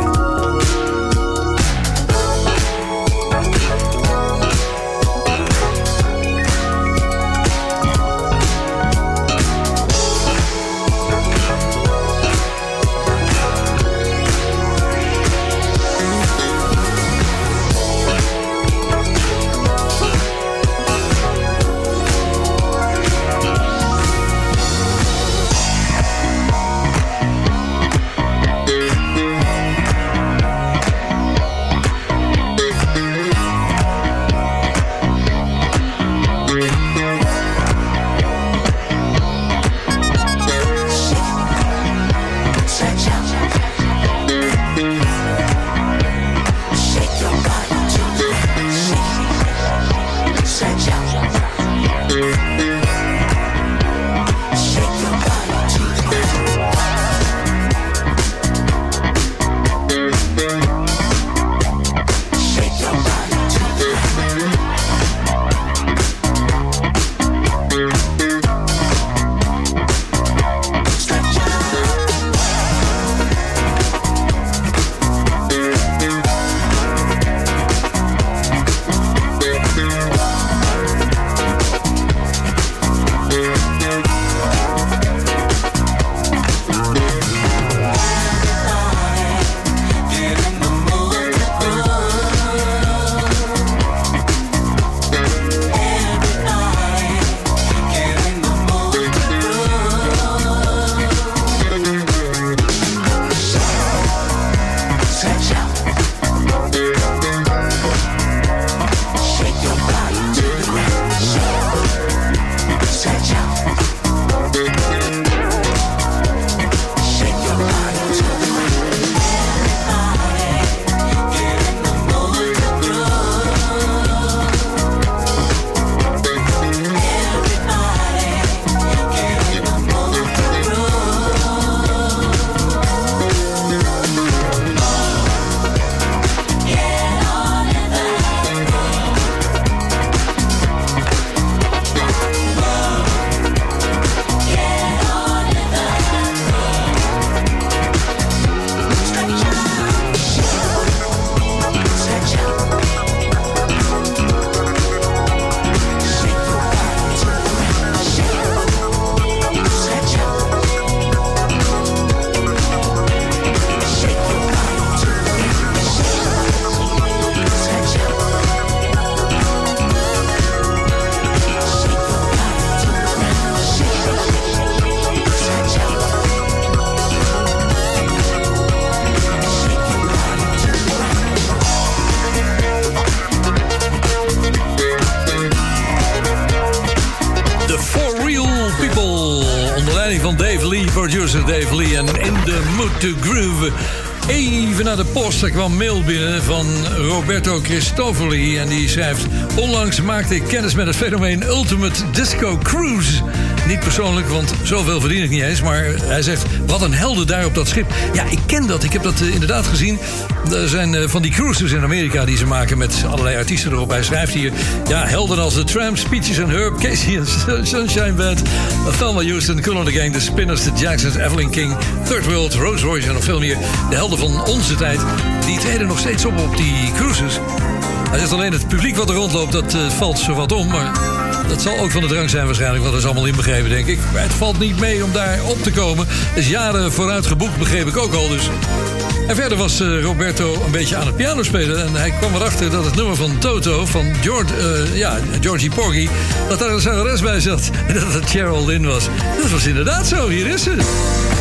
En In the Mood to Groove. Even naar de post, er kwam mail binnen van Roberto Cristofoli. En die schrijft... Onlangs maakte ik kennis met het fenomeen Ultimate Disco Cruise. Niet persoonlijk, want zoveel verdien ik niet eens. Maar hij zegt, wat een helden daar op dat schip. Ja, ik ken dat. Ik heb dat eh, inderdaad gezien. Er zijn eh, van die cruises in Amerika die ze maken met allerlei artiesten erop. Hij schrijft hier... Ja, helden als The Tramps, Peaches and Herb, Casey [LAUGHS] Sunshine Band... Thelma Houston, Cool and the Gang, The Spinners, The Jacksons, Evelyn King... Third World, Rolls Royce en nog veel meer. De helden van onze tijd, die treden nog steeds op op die cruises. Hij zegt alleen het publiek wat er rondloopt, dat eh, valt zo wat om. Maar dat zal ook van de drank zijn waarschijnlijk, want dat is allemaal inbegrepen, denk ik. Het valt niet mee om daar op te komen. Is jaren vooruit geboekt, begreep ik ook al dus. En verder was eh, Roberto een beetje aan het piano spelen. En hij kwam erachter dat het nummer van Toto, van George, eh, ja, Georgie Porgy... dat daar een zangeres bij zat. [LAUGHS] En dat het Cheryl was. Dat was inderdaad zo, hier is ze.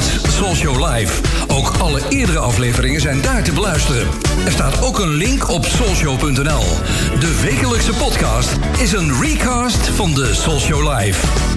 Ferry Maats Soulshow Live. Ook alle eerdere afleveringen zijn daar te beluisteren. Er staat ook een link op soulshow.nl. De wekelijkse podcast is een recast van de Soulshow Live.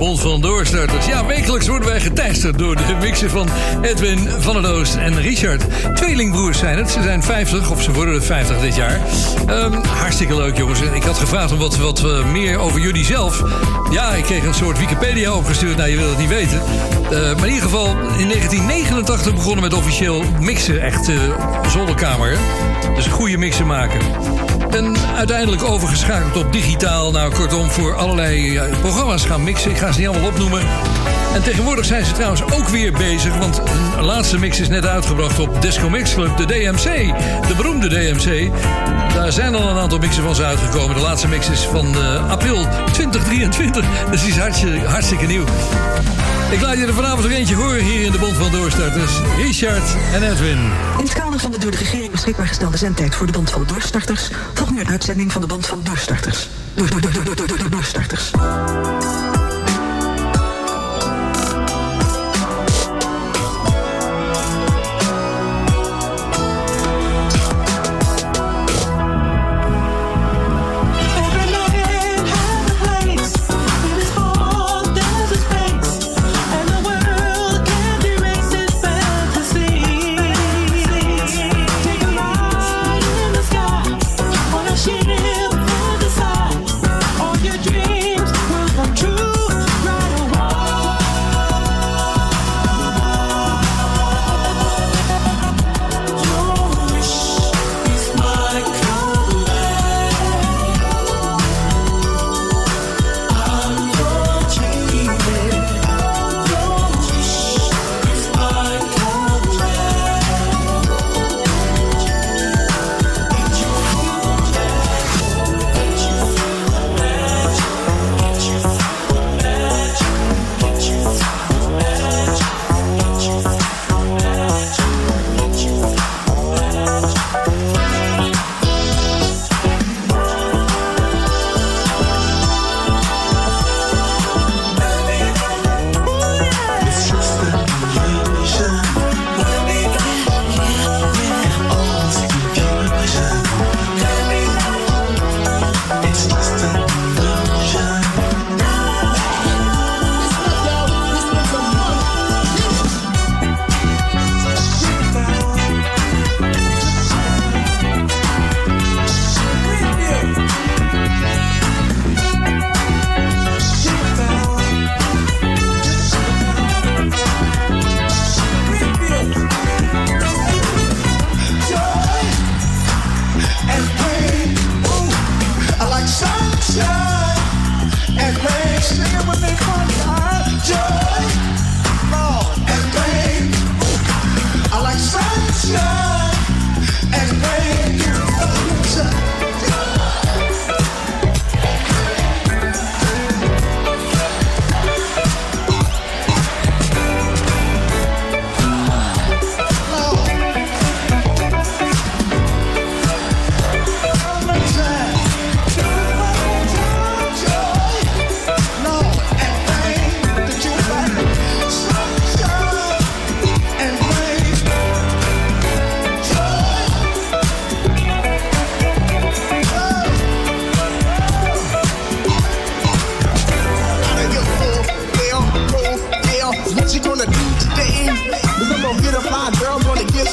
Bond van Doorstarters. Ja, wekelijks worden wij geteisterd door de mixen van Edwin van der Doos en Richard. Tweelingbroers zijn het. Ze zijn 50, of ze worden er 50 dit jaar. Ehm, hartstikke leuk, jongens. En Ik had gevraagd om wat, wat eh, meer over jullie zelf. Ja, ik kreeg een soort Wikipedia opgestuurd. Nou, je wil het niet weten. Eh, maar in ieder geval, in 1989 begonnen met officieel mixen. Echt eh zolderkamer. hè? Dus goede mixen maken. En uiteindelijk overgeschakeld op digitaal. Nou, kortom, voor allerlei programma's gaan mixen. Ik ga ze niet allemaal opnoemen. En tegenwoordig zijn ze trouwens ook weer bezig. Want een laatste mix is net uitgebracht op Disco Mix Club, de DMC. De beroemde DMC. Daar zijn al een aantal mixen van ze uitgekomen. De laatste mix is van eh, april 2023. Dus die is hartstikke, hartstikke nieuw. Ik laat je er vanavond nog eentje horen hier in de Bond van Doorstarters. Richard en Edwin. In het kader van de door de regering beschikbaar gestelde zendtijd voor de Band van Doorstarters volgt nu een uitzending van de Band van Doorstarters. Door, door, door, door, door, door, door, doorstarters.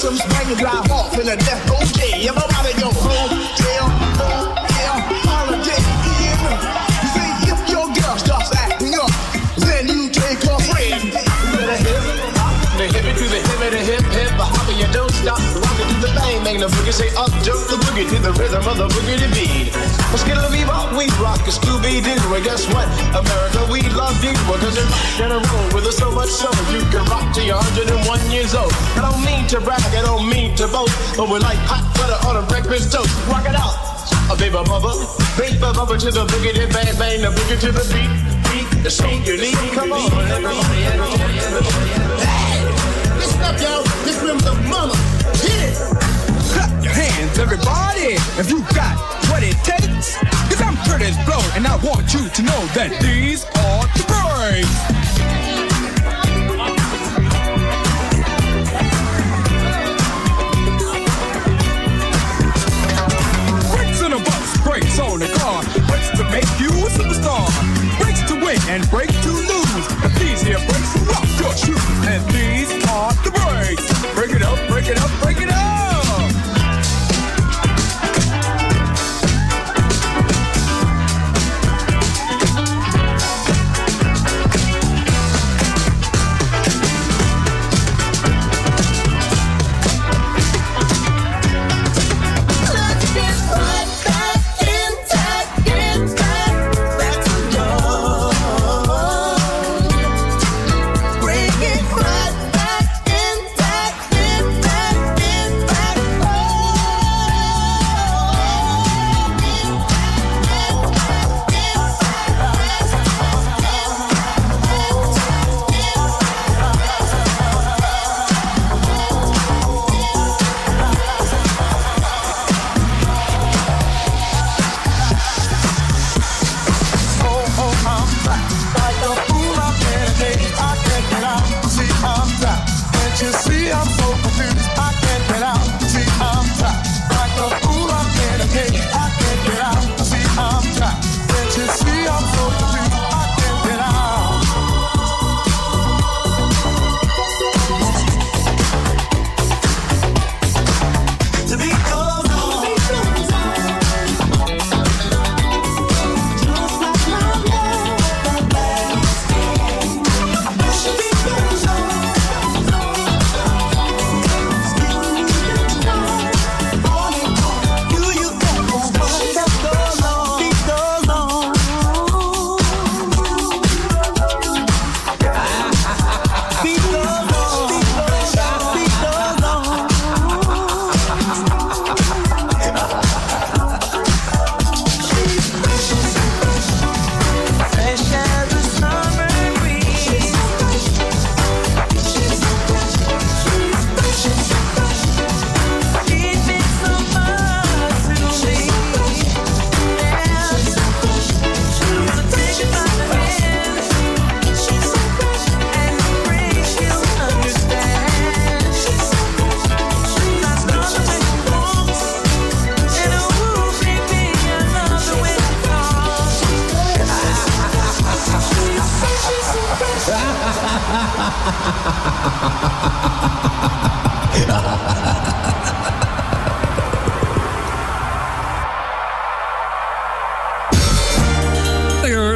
Some spring and drive off in a death OJ. You know how they go hotel, bang the boogie, say up, jump the boogie to the rhythm of the boogie to beat. Well, skittle bebop, we rock a Scooby Doo, and guess what? America, we love you because you're rock and roll with us so much so you can rock till you're 101 years old. I don't mean to brag, I don't mean to boast, but we're like hot butter on a breakfast toast. Rock it out, a baby bubba, baby bubba to the boogie, to bang bang the boogie to the beat. beat. The song you need, come on, everybody, everybody. Listen up, y'all. This room's a mama. Hands, everybody, if you got what it takes. Cause I'm Curtis Blow, and I want you to know that these are the breaks. Brakes on a bus, brakes on a car, brakes to make you a superstar. Brakes to win and brakes to lose. But these here will rock your shoes. And these are the brakes. Break it up, break it up, break it up.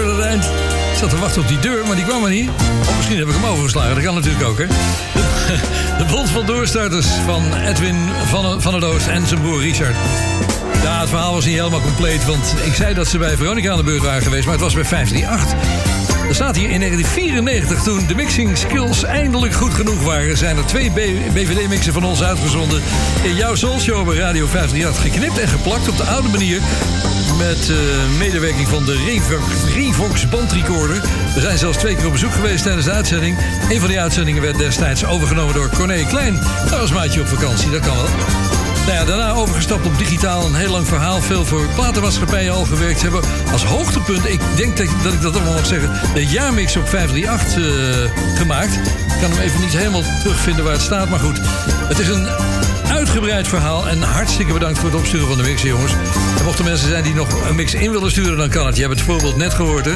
Dat eind. Ik zat te wachten op die deur, maar die kwam er niet. Of misschien heb ik hem overgeslagen, dat kan natuurlijk ook, hè. [LAUGHS] De Bond van Doorstarters van Edwin van, van der Doos en zijn broer Richard. Ja, het verhaal was niet helemaal compleet, want ik zei dat ze bij Veronica aan de beurt waren geweest, maar het was bij 538. Er staat hier in 1994, toen de mixing skills eindelijk goed genoeg waren, zijn er twee BVD-mixen van ons uitgezonden in jouw Soul Show bij Radio 538. Geknipt en geplakt op de oude manier. Met eh, medewerking van de Revox, Revox bandrecorder. We zijn zelfs twee keer op bezoek geweest tijdens de uitzending. Een van die uitzendingen werd destijds overgenomen door Corné Klein. Dat was maatje op vakantie, dat kan wel. Nou ja, daarna overgestapt op digitaal. Een heel lang verhaal. Veel voor platenmaatschappijen al gewerkt. Hebben als hoogtepunt, ik denk dat, dat ik dat allemaal mag zeggen... de jaarmix op 538 eh, gemaakt. Ik kan hem even niet helemaal terugvinden waar het staat, maar goed. Het is een uitgebreid verhaal. En hartstikke bedankt voor het opsturen van de mix, jongens. En mochten mensen zijn die nog een mix in willen sturen, dan kan het. Je hebt het voorbeeld net gehoord, hè?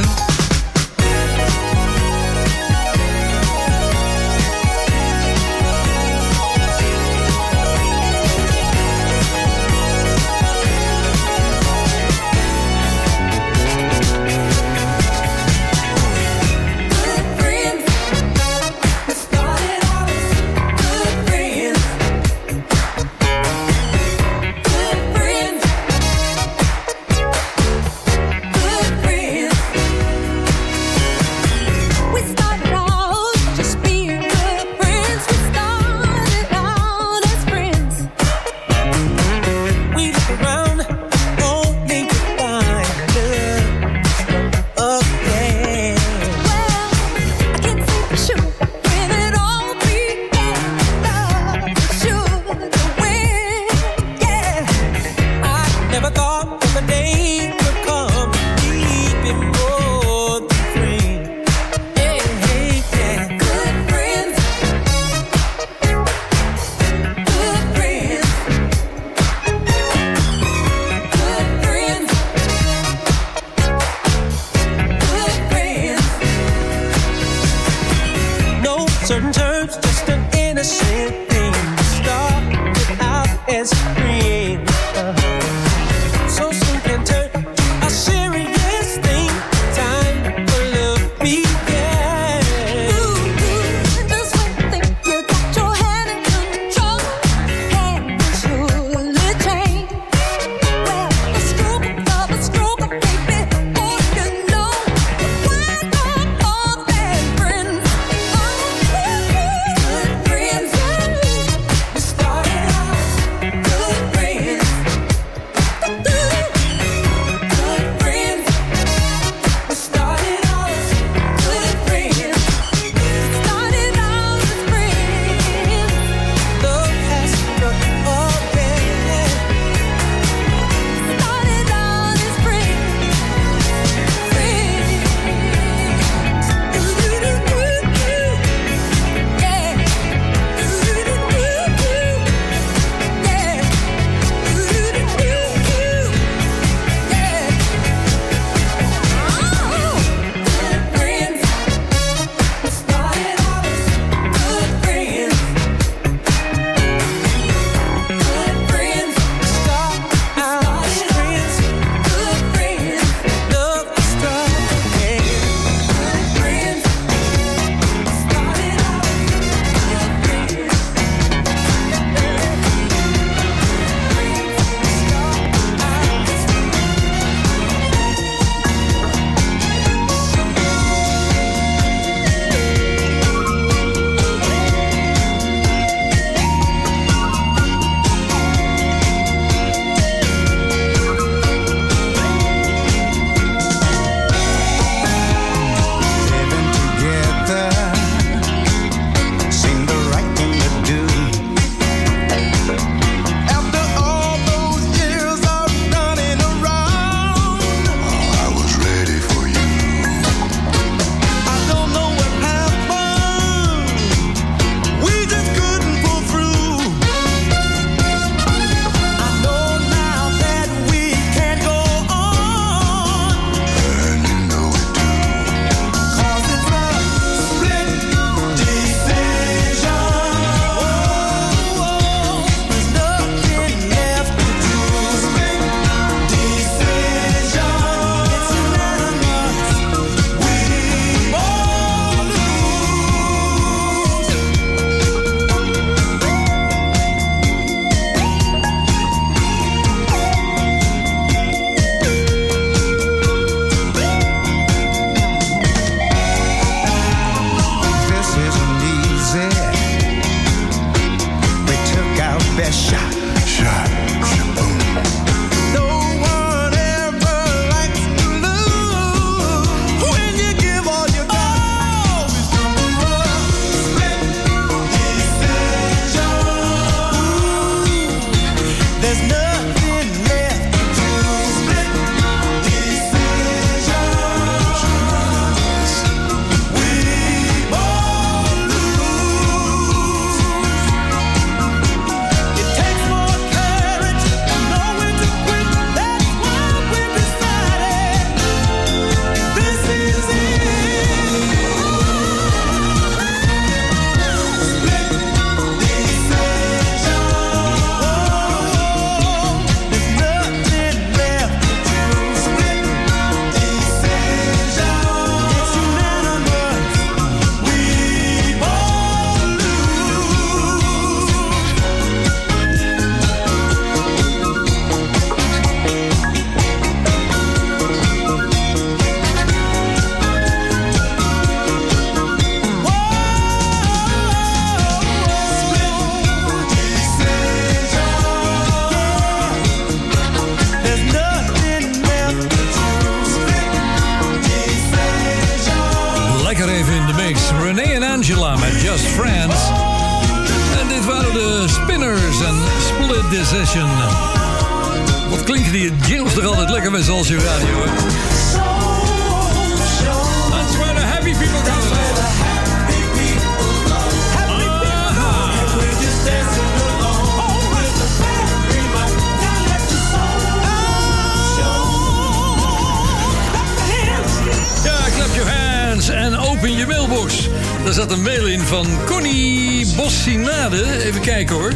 Je. Daar zat een mail in van Connie Bossinade. Even kijken hoor.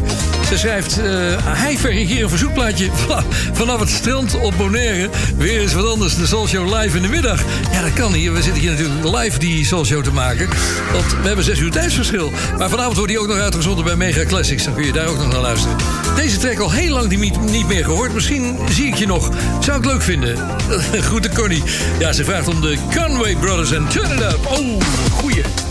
Ze schrijft... eh hij vergt hier een verzoekplaatje [LAUGHS] va- vanaf het strand op Bonaire. Weer eens wat anders. De Soul Show live in de middag. Ja, dat kan niet. We zitten hier natuurlijk live die Soul Show te maken. Want we hebben zes uur tijdsverschil. Maar vanavond wordt die ook nog uitgezonden bij Mega Classics. Dan kun je daar ook nog naar luisteren. Deze track al heel lang niet, niet meer gehoord. Misschien zie ik je nog. Zou ik leuk vinden. [LAUGHS] Groeten Connie. Ja, ze vraagt om de Conway Brothers en Turn It Up. Oh, goeie.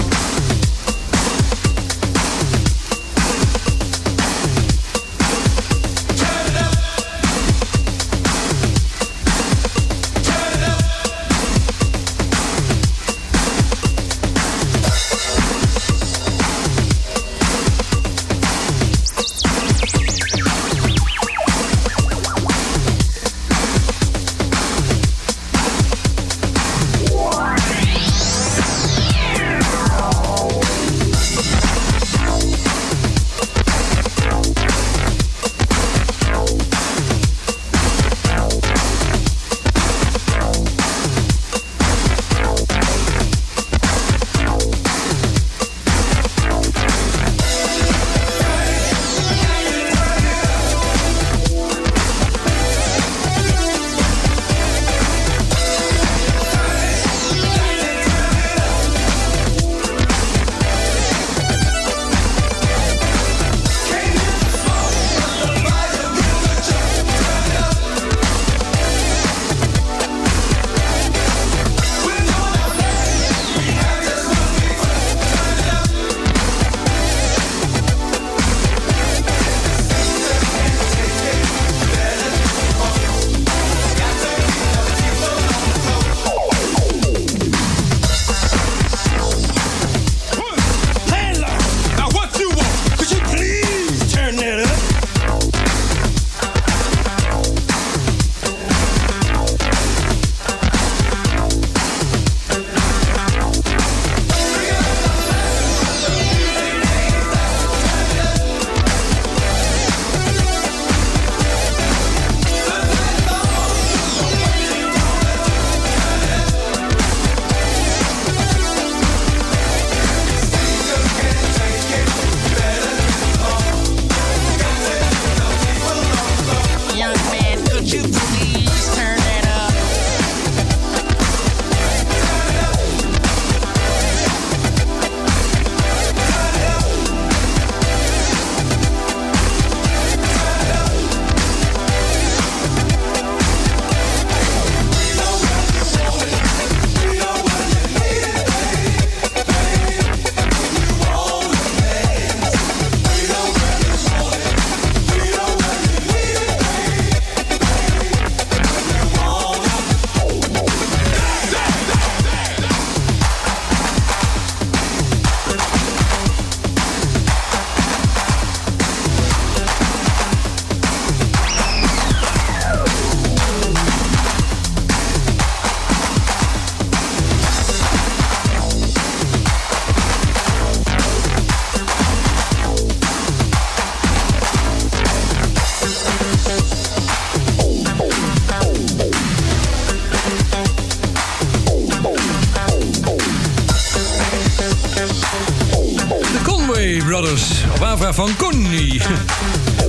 Brothers. Aanvraag van Connie.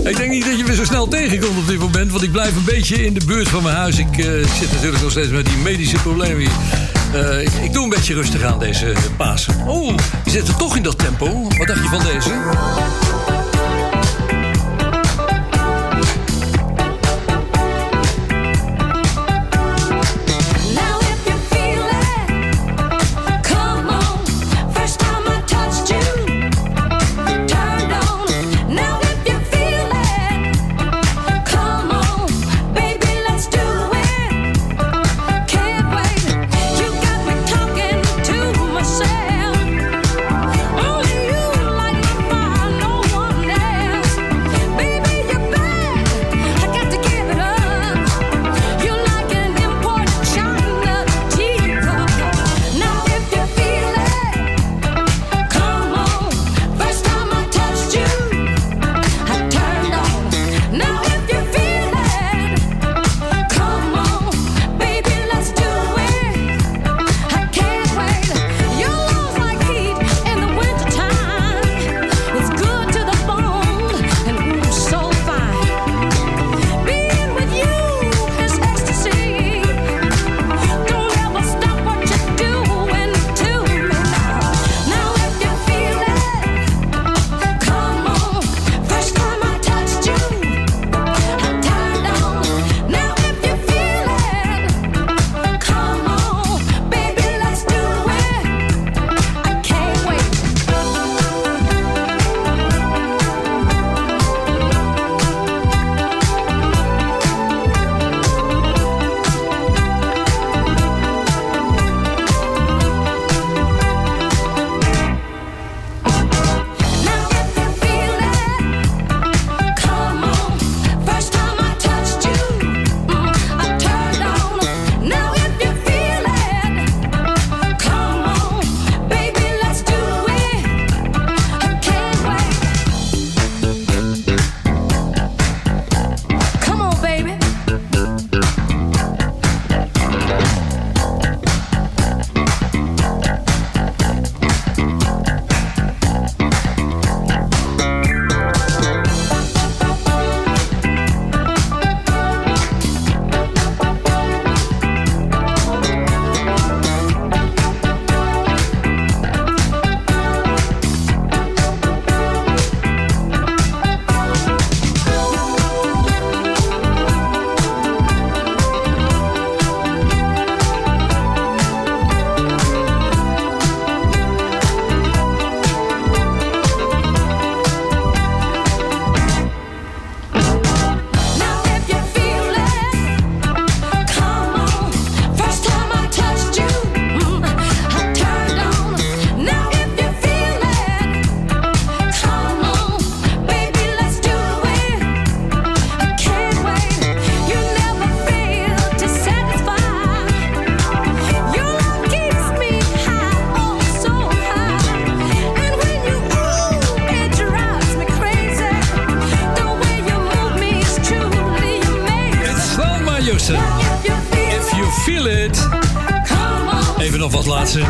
Ik denk niet dat je me zo snel tegenkomt op dit moment, want ik blijf een beetje in de buurt van mijn huis. Ik eh, zit natuurlijk nog steeds met die medische problemen. Eh, ik, ik doe een beetje rustig aan deze Pasen. Oh, je zit er toch in dat tempo. Wat dacht je van deze?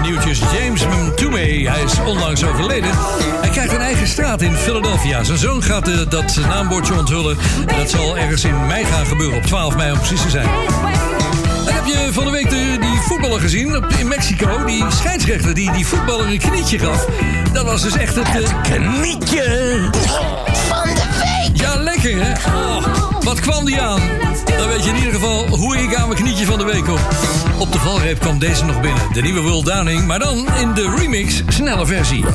Nieuwtjes. James Mtume, hij is onlangs overleden. Hij krijgt een eigen straat in Philadelphia. Zijn zoon gaat eh, dat naambordje onthullen. En dat zal ergens in mei gaan gebeuren, op 12 mei om precies te zijn. En heb je van de week de, die voetballer gezien in Mexico? Die scheidsrechter die die voetballer een knietje gaf. Dat was dus echt het... knietje van de hè? Oh, wat kwam die aan? Dan weet je in ieder geval hoe ik aan mijn knietje van de week op. Op de valreep kwam deze nog binnen. De nieuwe Will Downing, maar dan in de remix snelle versie.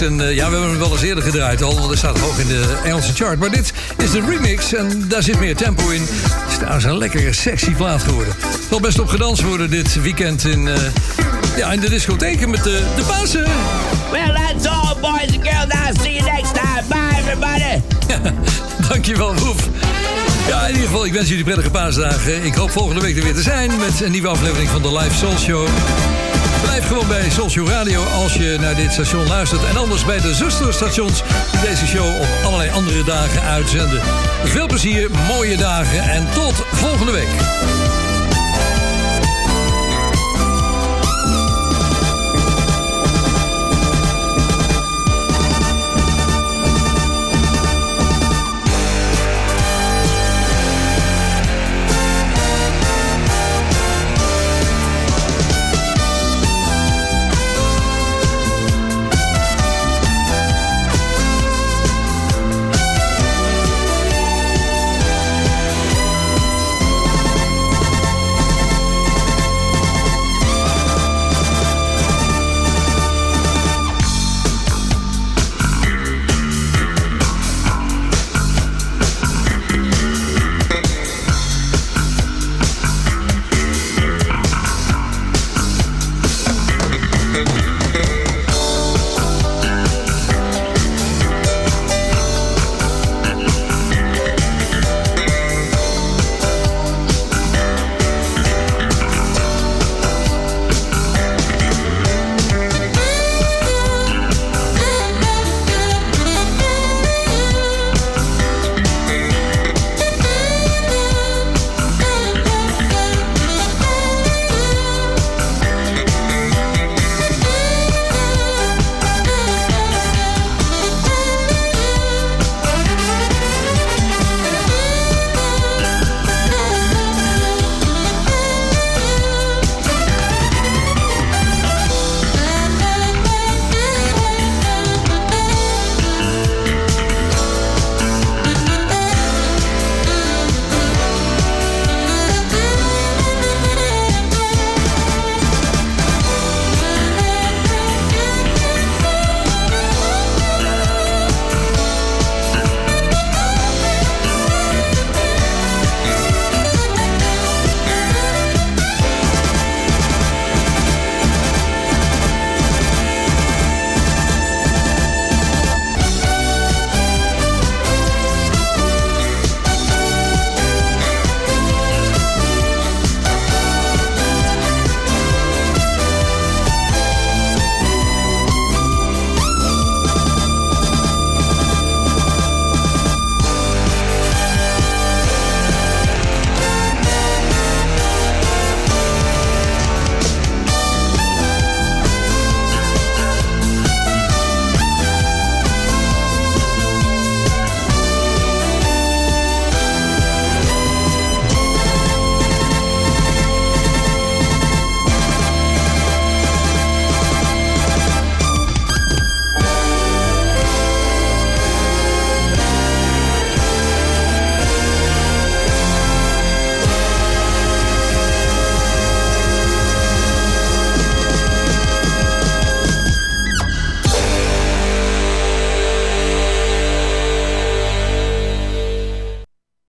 Is een. eh, Ja, we hebben hem wel eens eerder gedraaid al, want hij staat hoog in de Engelse chart. Maar dit is de remix en daar zit meer tempo in. Het is trouwens een lekkere, sexy plaat geworden. Zal best op gedanst worden dit weekend in, eh, ja, in de discotheken met de, de bazen. Well, that's all, boys and girls. I'll see you next time. Bye, everybody. [LAUGHS] Dankjewel, Roef. Ja, in ieder geval, ik wens jullie prettige paasdagen. Ik hoop volgende week er weer te zijn met een nieuwe aflevering van de Live Soul Show. Blijf gewoon bij Show Radio als je naar dit station luistert. En anders bij de zusterstations die deze show op allerlei andere dagen uitzenden. Veel plezier, mooie dagen en tot volgende week.